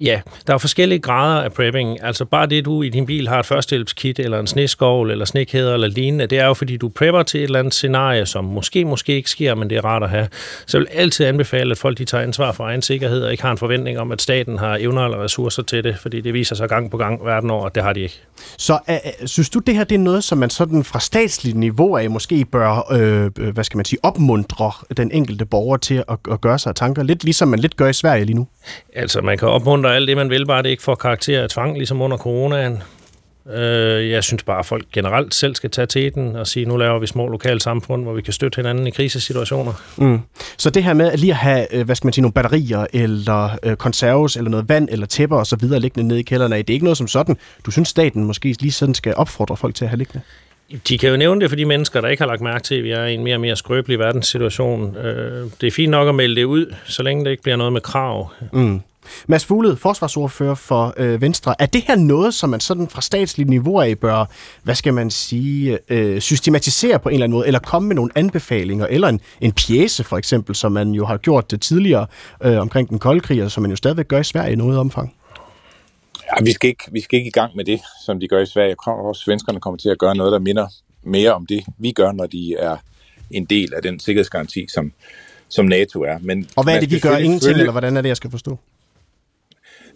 Ja, der er forskellige grader af prepping. Altså bare det, du i din bil har et førstehjælpskit, eller en sneskovl, eller snekæder, eller lignende, det er jo fordi, du prepper til et eller andet scenarie, som måske, måske ikke sker, men det er rart at have. Så jeg vil altid anbefale, at folk de tager ansvar for egen sikkerhed, og ikke har en forventning om, at staten har evner eller ressourcer til det, fordi det viser sig gang på gang verden over, at det har de ikke. Så uh, synes du, det her det er noget, som man sådan fra statsligt niveau af måske bør, øh, hvad skal man sige, opmuntre den enkelte borger til at, at gøre sig tanker? Lidt ligesom man lidt gør i Sverige lige nu. Altså, man kan opmuntre alt det, man vil, bare det ikke får karakter af tvang, ligesom under coronaen. Øh, jeg synes bare, at folk generelt selv skal tage til den og sige, nu laver vi små lokale samfund, hvor vi kan støtte hinanden i krisesituationer. Mm. Så det her med at lige at have, øh, hvad skal man sige, nogle batterier, eller øh, konserves, eller noget vand, eller tæpper og så videre liggende nede i kælderen, det er ikke noget som sådan. Du synes, staten måske lige sådan skal opfordre folk til at have liggende? De kan jo nævne det for de mennesker, der ikke har lagt mærke til, at vi er i en mere og mere skrøbelig verdenssituation. Øh, det er fint nok at melde det ud, så længe det ikke bliver noget med krav. Mm. Mads Fugled, forsvarsordfører for øh, Venstre. Er det her noget, som man sådan fra statslige niveauer af bør, hvad skal man sige, øh, systematisere på en eller anden måde, eller komme med nogle anbefalinger, eller en, en pjæse for eksempel, som man jo har gjort det tidligere øh, omkring den kolde krig, og som man jo stadigvæk gør i Sverige i noget omfang? Ja, vi skal, ikke, vi skal ikke i gang med det, som de gør i Sverige. Jeg tror også, svenskerne kommer til at gøre noget, der minder mere om det, vi gør, når de er en del af den sikkerhedsgaranti, som, som NATO er. Men og hvad er det, vi gør? Ingenting, eller hvordan er det, jeg skal forstå?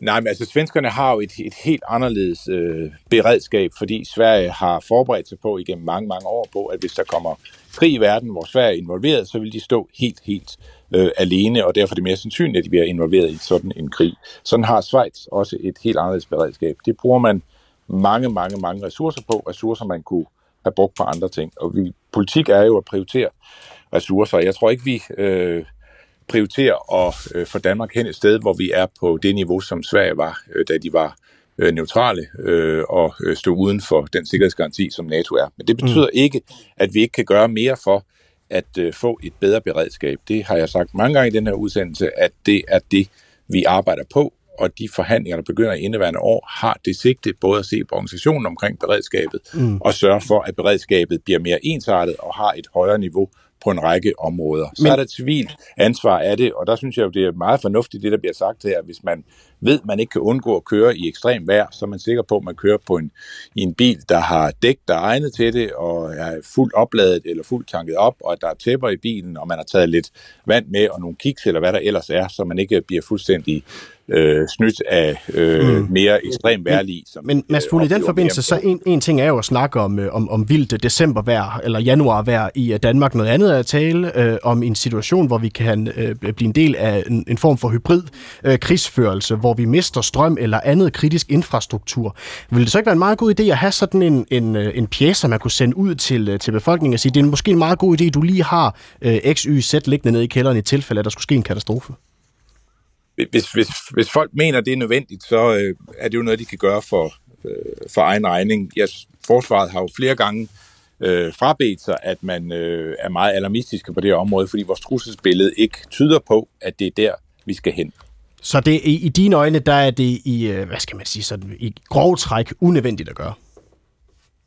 Nej, men altså svenskerne har jo et, et helt anderledes øh, beredskab, fordi Sverige har forberedt sig på igennem mange, mange år på, at hvis der kommer krig i verden, hvor Sverige er involveret, så vil de stå helt, helt øh, alene, og derfor er det mere sandsynligt, at de bliver involveret i sådan en krig. Sådan har Schweiz også et helt anderledes beredskab. Det bruger man mange, mange, mange ressourcer på, ressourcer man kunne have brugt på andre ting. Og vi, politik er jo at prioritere ressourcer. Jeg tror ikke, vi øh, prioriterer at øh, få Danmark hen et sted, hvor vi er på det niveau, som Sverige var, øh, da de var øh, neutrale øh, og stod uden for den sikkerhedsgaranti, som NATO er. Men det betyder mm. ikke, at vi ikke kan gøre mere for at øh, få et bedre beredskab. Det har jeg sagt mange gange i den her udsendelse, at det er det, vi arbejder på, og de forhandlinger, der begynder i indeværende år, har det sigte både at se på organisationen omkring beredskabet, mm. og sørge for, at beredskabet bliver mere ensartet og har et højere niveau på en række områder. Så Men- er der et civilt ansvar af det, og der synes jeg jo, det er meget fornuftigt, det der bliver sagt her. Hvis man ved, at man ikke kan undgå at køre i ekstrem vejr, så er man sikker på, at man kører på en, i en bil, der har dæk, der er egnet til det, og er fuldt opladet eller fuldt tanket op, og at der er tæpper i bilen, og man har taget lidt vand med, og nogle kiks, eller hvad der ellers er, så man ikke bliver fuldstændig øh, snydt af øh, mm. mere ekstrem vejrlig. Som Men Mads Fugle, i den forbindelse, så en, en ting er jo at snakke om, øh, om, om vildt decembervejr eller januarvejr i øh, Danmark. Noget andet er at tale øh, om en situation, hvor vi kan øh, blive en del af en, en form for hybrid øh, krigsførelse, hvor vi mister strøm eller andet kritisk infrastruktur. Vil det så ikke være en meget god idé at have sådan en, en, øh, en pjæse, man kunne sende ud til, øh, til befolkningen og sige, det er måske en meget god idé, du lige har øh, X, Y, Z liggende nede i kælderen i tilfælde, at der skulle ske en katastrofe? Hvis, hvis, hvis folk mener, det er nødvendigt, så øh, er det jo noget, de kan gøre for, øh, for egen regning. Ja, forsvaret har jo flere gange øh, frabedt sig, at man øh, er meget alarmistiske på det her område, fordi vores trusselsbillede ikke tyder på, at det er der, vi skal hen. Så det, i, i dine øjne, der er det i, øh, hvad skal man sige, sådan, i grov træk unødvendigt at gøre?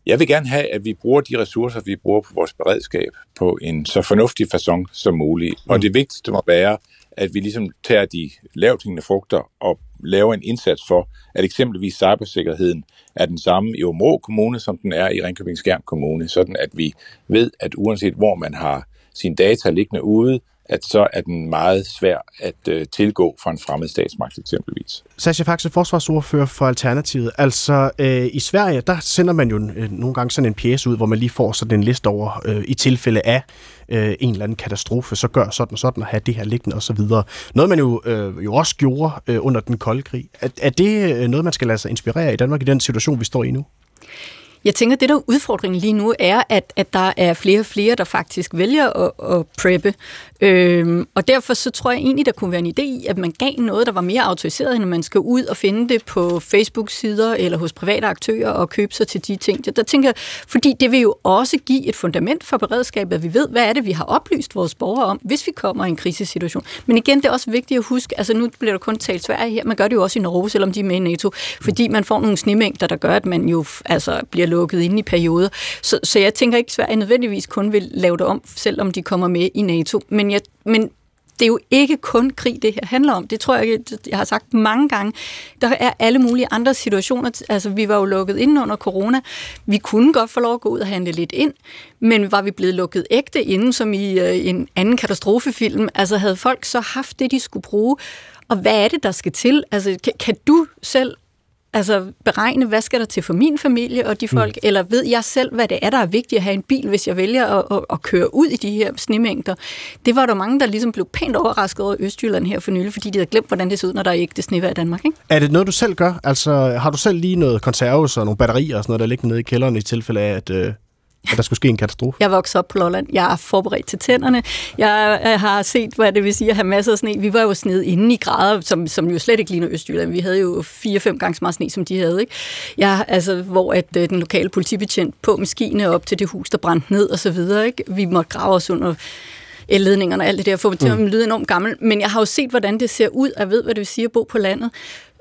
Jeg vil gerne have, at vi bruger de ressourcer, vi bruger på vores beredskab, på en så fornuftig façon som muligt. Og det vigtigste må være, at vi ligesom tager de lavthængende frugter og laver en indsats for, at eksempelvis cybersikkerheden er den samme i Områ Kommune, som den er i Ringkøbing Skjern Kommune, sådan at vi ved, at uanset hvor man har sine data liggende ude, at så er den meget svær at øh, tilgå fra en fremmed statsmagt eksempelvis. Sascha Faxe, forsvarsordfører for Alternativet. Altså, øh, i Sverige, der sender man jo øh, nogle gange sådan en pjæse ud, hvor man lige får sådan en liste over, øh, i tilfælde af øh, en eller anden katastrofe, så gør sådan og sådan, og have det her liggende osv. Noget, man jo, øh, jo også gjorde øh, under den kolde krig. Er, er det øh, noget, man skal lade sig inspirere i Danmark i den situation, vi står i nu? Jeg tænker, det der udfordringen lige nu er, at, at der er flere og flere, der faktisk vælger at, at preppe. Øhm, og derfor så tror jeg egentlig, der kunne være en idé i, at man gav noget, der var mere autoriseret, end man skal ud og finde det på Facebook-sider eller hos private aktører og købe sig til de ting. Der, der tænker jeg, fordi det vil jo også give et fundament for beredskabet, at vi ved, hvad er det, vi har oplyst vores borgere om, hvis vi kommer i en krisesituation. Men igen, det er også vigtigt at huske, altså nu bliver der kun talt Sverige her, man gør det jo også i Norge, selvom de er med i NATO, fordi man får nogle snemængder, der gør, at man jo altså, bliver lukket inde i perioder. Så, så jeg tænker ikke, at Sverige nødvendigvis kun vil lave det om, selvom de kommer med i NATO. Men, jeg, men det er jo ikke kun krig, det her handler om. Det tror jeg, jeg har sagt mange gange. Der er alle mulige andre situationer. Altså, vi var jo lukket ind under corona. Vi kunne godt få lov at gå ud og handle lidt ind, men var vi blevet lukket ægte inden, som i øh, en anden katastrofefilm? Altså, havde folk så haft det, de skulle bruge? Og hvad er det, der skal til? Altså, kan, kan du selv altså beregne, hvad skal der til for min familie og de folk, mm. eller ved jeg selv, hvad det er, der er vigtigt at have en bil, hvis jeg vælger at, at, at køre ud i de her snemængder. Det var der mange, der ligesom blev pænt overrasket over Østjylland her for nylig, fordi de havde glemt, hvordan det ser ud, når der er ikke det snevejr i Danmark. Ikke? Er det noget, du selv gør? Altså, har du selv lige noget konserves og nogle batterier og sådan noget, der ligger nede i kælderen i tilfælde af, at, øh, at der skulle ske en katastrofe? Jeg voksede op på Lolland. Jeg er forberedt til tænderne. Jeg, jeg har set, hvad det vil sige at have masser af sne. Vi var jo sne inde i grader, som, som jo slet ikke ligner Østjylland. Vi havde jo fire-fem gange så meget sne, som de havde. Ikke? Jeg, altså, hvor at, øh, den lokale politibetjent på maskine op til det hus, der brændte ned og så videre. Ikke? Vi måtte grave os under elledningerne og alt det der, for at mm. lyde enormt gammel. Men jeg har jo set, hvordan det ser ud, og jeg ved, hvad det vil sige at bo på landet.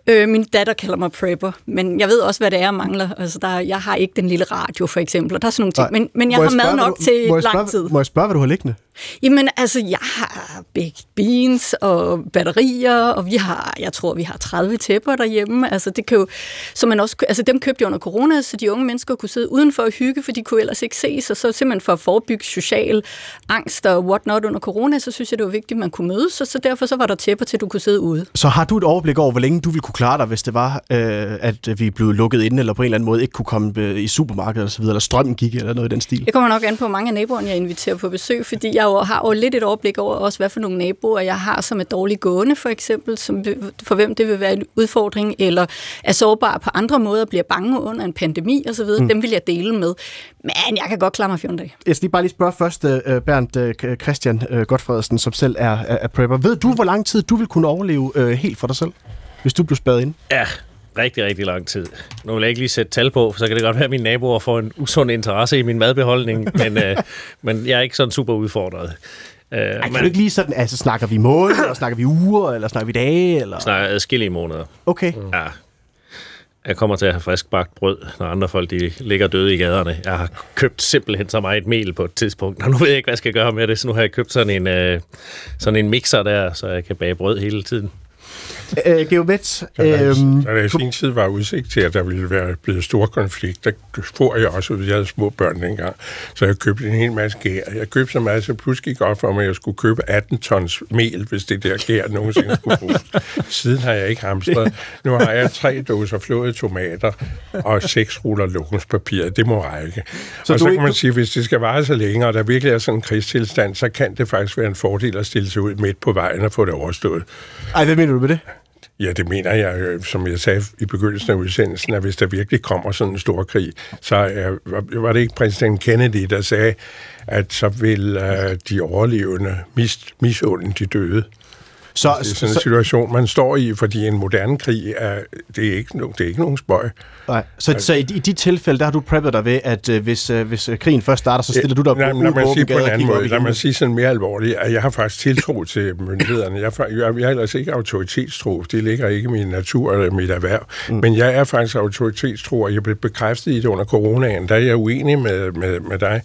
Øh, min datter kalder mig prepper, men jeg ved også, hvad det er, jeg mangler. Altså, der, jeg har ikke den lille radio, for eksempel, og der er sådan nogle ting. Men, men jeg Må har mad nok du- til jeg lang spørge, tid. Må jeg spørge, hvad du har liggende? Jamen, altså, jeg har baked beans og batterier, og vi har, jeg tror, vi har 30 tæpper derhjemme. Altså, det kan jo, så man også, altså, dem købte jeg under corona, så de unge mennesker kunne sidde udenfor og hygge, for de kunne ellers ikke ses, og så simpelthen for at forebygge social angst og whatnot under corona, så synes jeg, det var vigtigt, at man kunne mødes, så, så derfor så var der tæpper til, du kunne sidde ude. Så har du et overblik over, hvor længe du ville kunne klare dig, hvis det var, øh, at vi blev lukket inde, eller på en eller anden måde ikke kunne komme øh, i supermarkedet osv., eller strømmen gik, eller noget i den stil? Det kommer nok an på mange af naboerne, jeg inviterer på besøg, fordi jeg jo har jo lidt et overblik over også, hvad for nogle naboer jeg har, som er dårligt gående, for eksempel, som, for hvem det vil være en udfordring, eller er sårbare på andre måder, bliver bange under en pandemi osv., mm. dem vil jeg dele med. Men jeg kan godt klare mig 14 dage. Jeg skal lige bare lige spørge først, øh, Bernd øh, Christian øh, Godfredsen, som selv er, er, er prepper. Ved du, hvor lang tid du vil kunne overleve øh, helt for dig selv, hvis du blev spadet ind? Ja, rigtig, rigtig lang tid. Nu vil jeg ikke lige sætte tal på, for så kan det godt være, at mine naboer får en usund interesse i min madbeholdning, men, øh, men jeg er ikke sådan super udfordret. Øh, Ej, kan men du ikke lige sådan, altså snakker vi måneder, eller snakker vi uger, eller snakker vi dage? Eller? snakker adskillige måneder. Okay. Ja. Jeg kommer til at have frisk bagt brød, når andre folk de ligger døde i gaderne. Jeg har købt simpelthen så meget mel på et tidspunkt, og nu ved jeg ikke, hvad jeg skal gøre med det, så nu har jeg købt sådan en, øh, sådan en mixer der, så jeg kan bage brød hele tiden. Øh, Geomets, Da der, øhm, da der i sin tid var udsigt til, at der ville være blevet store konflikter, får jeg også ud. Jeg havde små børn dengang, så jeg købte en hel masse gær. Jeg købte så meget, så pludselig gik op for mig, at jeg skulle købe 18 tons mel, hvis det der gær nogensinde skulle bruges. Siden har jeg ikke hamstret. Nu har jeg tre dåser flåede tomater og seks ruller lokumspapir. Det må række. Så og så ikke- kan man sige, hvis det skal vare så længe, og der virkelig er sådan en krigstilstand, så kan det faktisk være en fordel at stille sig ud midt på vejen og få det overstået. ej, hvad mener du med det? Ja, det mener jeg, øh, som jeg sagde i begyndelsen af udsendelsen, at hvis der virkelig kommer sådan en stor krig, så øh, er, var- det ikke præsident Kennedy, der sagde, at så vil uh, de overlevende mis, misunde de døde. Så, Det er sådan en så, situation, man står i, fordi en moderne krig er, det er ikke, no, det er ikke nogen spøj. nej, så, så i, i de tilfælde, der har du preppet dig ved, at øh, hvis, øh, hvis øh, krigen først starter, så stiller du dig Nej, på lad mig sige på en anden måde. Lad mig sige sådan mere alvorligt, at jeg har faktisk tiltro til myndighederne. Jeg, jeg, jeg er ellers ikke autoritetstro. Det ligger ikke i min natur eller mit erhverv. Mm. Men jeg er faktisk autoritetstro, og jeg blev bekræftet i det under coronaen. Der er jeg uenig med, med, med dig.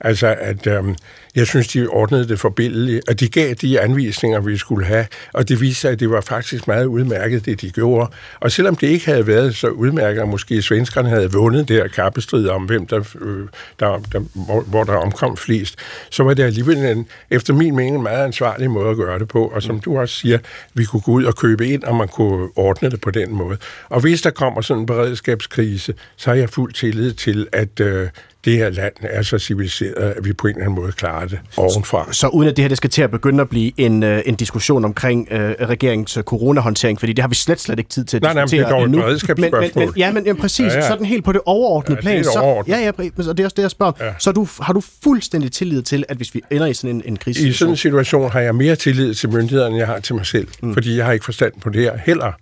Altså, at øhm, jeg synes, de ordnede det forbilledeligt, og de gav de anvisninger, vi skulle have, og det viste sig, at det var faktisk meget udmærket, det de gjorde. Og selvom det ikke havde været så udmærket, og måske svenskerne havde vundet det her kappestrid om, hvem der, øh, der, der hvor, hvor der omkom flest, så var det alligevel en, efter min mening en meget ansvarlig måde at gøre det på. Og som du også siger, vi kunne gå ud og købe ind, og man kunne ordne det på den måde. Og hvis der kommer sådan en beredskabskrise, så har jeg fuld tillid til, at øh, det her land er så civiliseret, at vi på en eller anden måde klarer det ovenfra. Så uden at det her det skal til at begynde at blive en, øh, en diskussion omkring øh, regeringens øh, coronahåndtering, fordi det har vi slet, slet ikke tid til at Nej, nej, men det diskutere et endnu. Men, men, men, ja, men ja, præcis. Ja, Ja. Sådan helt på det overordnede Ja, det er plan. Så, ja, ja, og det er også det, jeg spørger om. Ja. Så du, har du fuldstændig tillid til, at hvis vi ender i sådan en, en I krise, sådan en situation har jeg mere tillid til myndighederne, end jeg har til mig selv, mm. fordi jeg har ikke forstand på det her heller.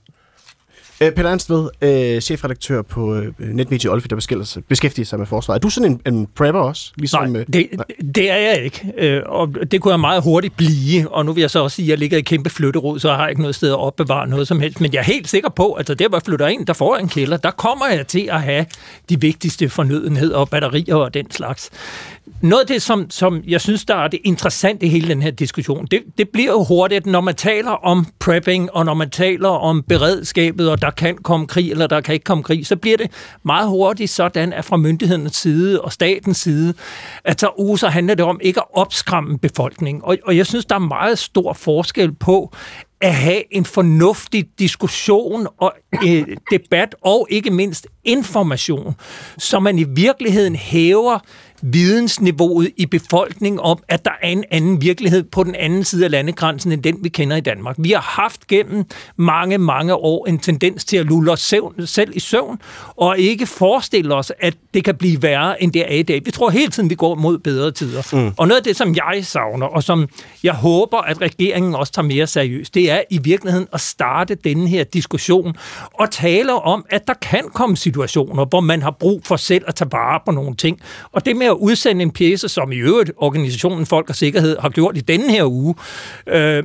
Øh, Peter Ernstved, øh, chefredaktør på øh, Netmedie Olfi, der beskæftiger sig, beskæftiger sig med forsvaret. Er du sådan en, en prepper også? Ligesom, Nej, øh, det, det er jeg ikke. Øh, Og det kunne jeg meget hurtigt blive. Og nu vil jeg så også sige, at jeg ligger i kæmpe flytterod, så jeg har ikke noget sted at opbevare noget som helst. Men jeg er helt sikker på, at altså der, hvor jeg flytter ind, der får jeg en kælder. Der kommer jeg til at have de vigtigste fornødenheder og batterier og den slags. Noget af det, som, som jeg synes, der er det interessante i hele den her diskussion, det, det bliver jo hurtigt, når man taler om prepping, og når man taler om beredskabet, og der kan komme krig, eller der kan ikke komme krig, så bliver det meget hurtigt sådan, at fra myndighedernes side og statens side, at så, uh, så handler det om ikke at opskræmme befolkningen. Og, og jeg synes, der er meget stor forskel på, at have en fornuftig diskussion og øh, debat og ikke mindst information, så man i virkeligheden hæver vidensniveauet i befolkningen om, at der er en anden virkelighed på den anden side af landegrænsen, end den vi kender i Danmark. Vi har haft gennem mange, mange år en tendens til at lulle os selv i søvn, og ikke forestille os, at det kan blive værre, end det er i dag. Vi tror hele tiden, vi går mod bedre tider. Mm. Og noget af det, som jeg savner, og som jeg håber, at regeringen også tager mere seriøst, det er i virkeligheden at starte denne her diskussion og tale om, at der kan komme situationer, hvor man har brug for selv at tage vare på nogle ting. Og det med at udsende en pjæse, som i øvrigt organisationen Folk og Sikkerhed har gjort i denne her uge, øh,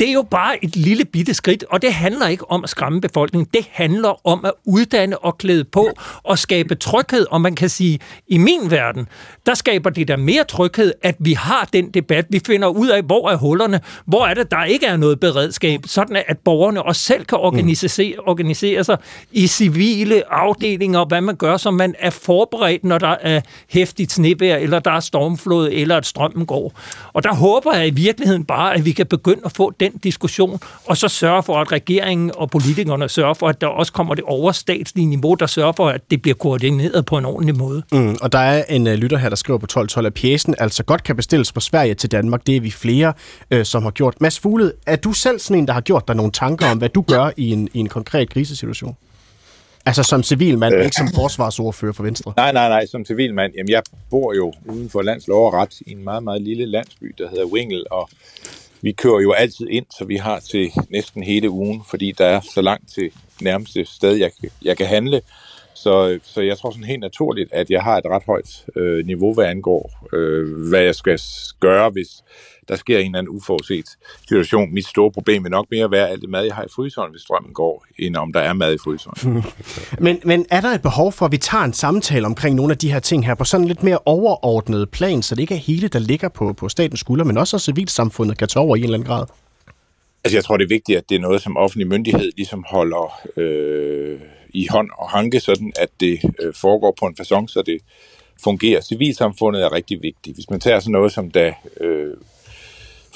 det er jo bare et lille bitte skridt, og det handler ikke om at skræmme befolkningen. Det handler om at uddanne og klæde på og skabe tryghed. Og man kan sige, i min verden, der skaber det der mere tryghed, at vi har den debat. Vi finder ud af, hvor er hullerne, hvor er det, der ikke er noget beredskab, sådan at borgerne også selv kan organisere, organisere sig i civile afdelinger, og hvad man gør, så man er forberedt, når der er hæftigt snevejr, eller der er stormflod, eller at strømmen går. Og der håber jeg i virkeligheden bare, at vi kan begynde at få den diskussion, og så sørge for, at regeringen og politikerne sørger for, at der også kommer det overstatslige niveau, der sørger for, at det bliver koordineret på en ordentlig måde. Mm, og der er en uh, lytter her, der skriver på 1212, at pjæsen altså godt kan bestilles fra Sverige til Danmark. Det er vi flere, uh, som har gjort. Mads Fugled, er du selv sådan en, der har gjort dig nogle tanker om, hvad du gør i en, i en konkret krisesituation? Altså som civilmand, øh. ikke som forsvarsordfører for Venstre. Nej, nej, nej, som civilmand. Jamen, jeg bor jo uden for landslov og ret i en meget, meget lille landsby, der hedder Wingel, og vi kører jo altid ind, så vi har til næsten hele ugen, fordi der er så langt til nærmeste sted, jeg, jeg kan handle. Så, så jeg tror sådan helt naturligt, at jeg har et ret højt øh, niveau, hvad angår, øh, hvad jeg skal gøre, hvis der sker en eller anden uforudset situation. Mit store problem vil nok mere at være alt det mad, jeg har i fryseren, hvis strømmen går, end om der er mad i fryseren. men, men er der et behov for, at vi tager en samtale omkring nogle af de her ting her på sådan lidt mere overordnet plan, så det ikke er hele, der ligger på, på statens skulder, men også at civilsamfundet kan tage over i en eller anden grad? Altså jeg tror, det er vigtigt, at det er noget, som offentlig myndighed ligesom holder øh, i hånd og hanke, sådan at det øh, foregår på en façon, så det fungerer. Civilsamfundet er rigtig vigtigt. Hvis man tager sådan noget som da øh,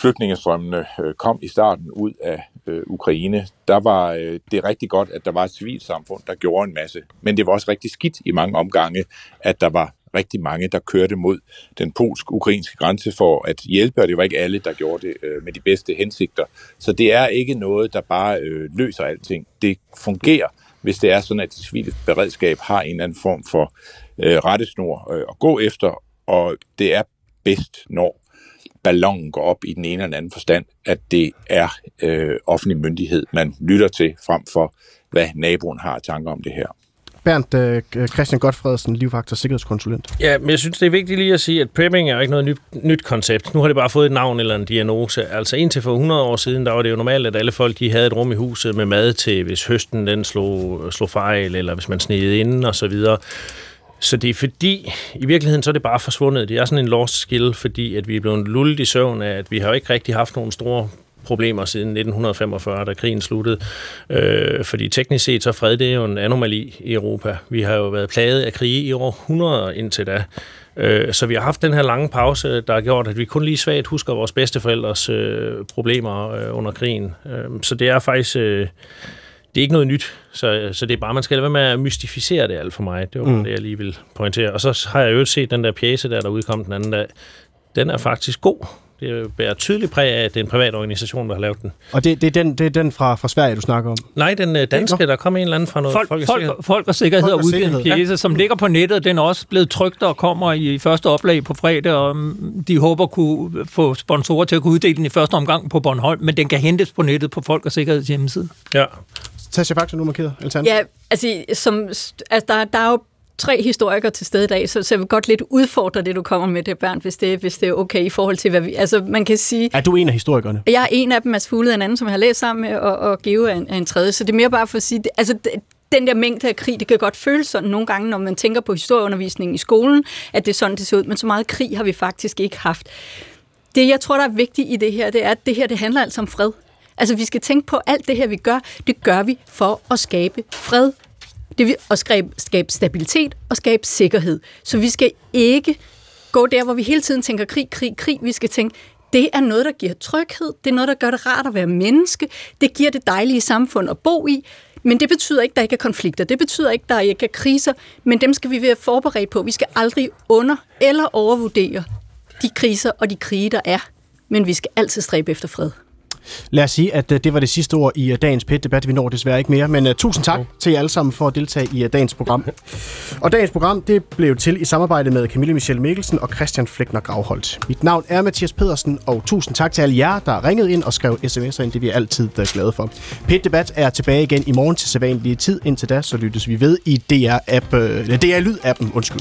flygtningestrømmene øh, kom i starten ud af øh, Ukraine, der var øh, det rigtig godt, at der var et civilsamfund, der gjorde en masse. Men det var også rigtig skidt i mange omgange, at der var rigtig mange, der kørte mod den polsk-ukrainske grænse for at hjælpe, og det var ikke alle, der gjorde det øh, med de bedste hensigter. Så det er ikke noget, der bare øh, løser alting. Det fungerer, hvis det er sådan, at det civile beredskab har en eller anden form for øh, rettesnor øh, at gå efter, og det er bedst, når ballonen går op i den ene eller anden forstand, at det er øh, offentlig myndighed, man lytter til, frem for hvad naboen har tanker om det her. Bernd uh, Christian Godfredsen, livvagt og sikkerhedskonsulent. Ja, men jeg synes, det er vigtigt lige at sige, at prepping er ikke noget nyt, nyt koncept. Nu har det bare fået et navn eller en diagnose. Altså indtil for 100 år siden, der var det jo normalt, at alle folk de havde et rum i huset med mad til, hvis høsten den slog, slog fejl, eller hvis man snede inden og så videre. Så det er fordi, i virkeligheden så er det bare forsvundet. Det er sådan en lost skill, fordi at vi er blevet lullet i søvn af, at vi har jo ikke rigtig haft nogen store problemer siden 1945, da krigen sluttede. Øh, fordi teknisk set, så fred det er jo en anomali i Europa. Vi har jo været plaget af krige i århundreder indtil da. Øh, så vi har haft den her lange pause, der har gjort, at vi kun lige svagt husker vores bedsteforældres øh, problemer øh, under krigen. Øh, så det er faktisk... Øh, det er ikke noget nyt, så, så det er bare, man skal lade være med at mystificere det alt for mig. Det var mm. det, jeg lige vil pointere. Og så har jeg jo set den der pjæse, der, der udkom den anden dag. Den er faktisk god. Det bærer tydeligt præg af, at det er en privat organisation, der har lavet den. Og det, det, er, den, det er den fra, fra Sverige, du snakker om? Nej, den øh, danske, der kom en eller anden fra noget folk, folk, og sikkerhed. Folk og sikkerhed folk og udgivet en pjæse, ja. som ligger på nettet. Den er også blevet trygt og kommer i første oplag på fredag, og mm, de håber kunne få sponsorer til at kunne uddele den i første omgang på Bornholm, men den kan hentes på nettet på Folk og Sikkerheds hjemmeside. Ja. Tasha Faktor, nu markeret. Ja, altså, som, altså der, der er jo tre historikere til stede i dag, så, så jeg vil godt lidt udfordre det, du kommer med det, Bernd, hvis det, hvis det er okay i forhold til, hvad vi... Altså, man kan sige... Er du en af historikerne? Jeg er en af dem, Mads Fuglede en anden, som jeg har læst sammen med, og, og Geo er en, er en tredje. Så det er mere bare for at sige... Det, altså, det, den der mængde af krig, det kan godt føles sådan nogle gange, når man tænker på historieundervisningen i skolen, at det er sådan, det ser ud. Men så meget krig har vi faktisk ikke haft. Det, jeg tror, der er vigtigt i det her, det er, at det her, det handler altså om fred. Altså, vi skal tænke på alt det her, vi gør, det gør vi for at skabe fred, det vil at skabe, skabe stabilitet og skabe sikkerhed. Så vi skal ikke gå der, hvor vi hele tiden tænker krig, krig, krig. Vi skal tænke, det er noget, der giver tryghed. Det er noget, der gør det rart at være menneske. Det giver det dejlige samfund at bo i. Men det betyder ikke, at der ikke er konflikter. Det betyder ikke, at der ikke er kriser. Men dem skal vi være forberedt på. Vi skal aldrig under- eller overvurdere de kriser og de krige, der er. Men vi skal altid stræbe efter fred. Lad os sige, at øh, det var det sidste ord i øh, dagens PET-debat. Vi når desværre ikke mere, men uh, tusind tak til jer alle sammen for at deltage i uh, dagens program. Og dagens program, det blev til i samarbejde med Camille Michelle Mikkelsen og Christian Flækner Gravholdt. Mit navn er Mathias Pedersen, og tusind tak til alle jer, der ringede ind og skrev sms'er ind. Det er vi altid er glade for. PET-debat er tilbage igen i morgen til sædvanlige tid. Indtil da, så lyttes vi ved i DR-app, uh, DR Lyd-appen. Undskyld.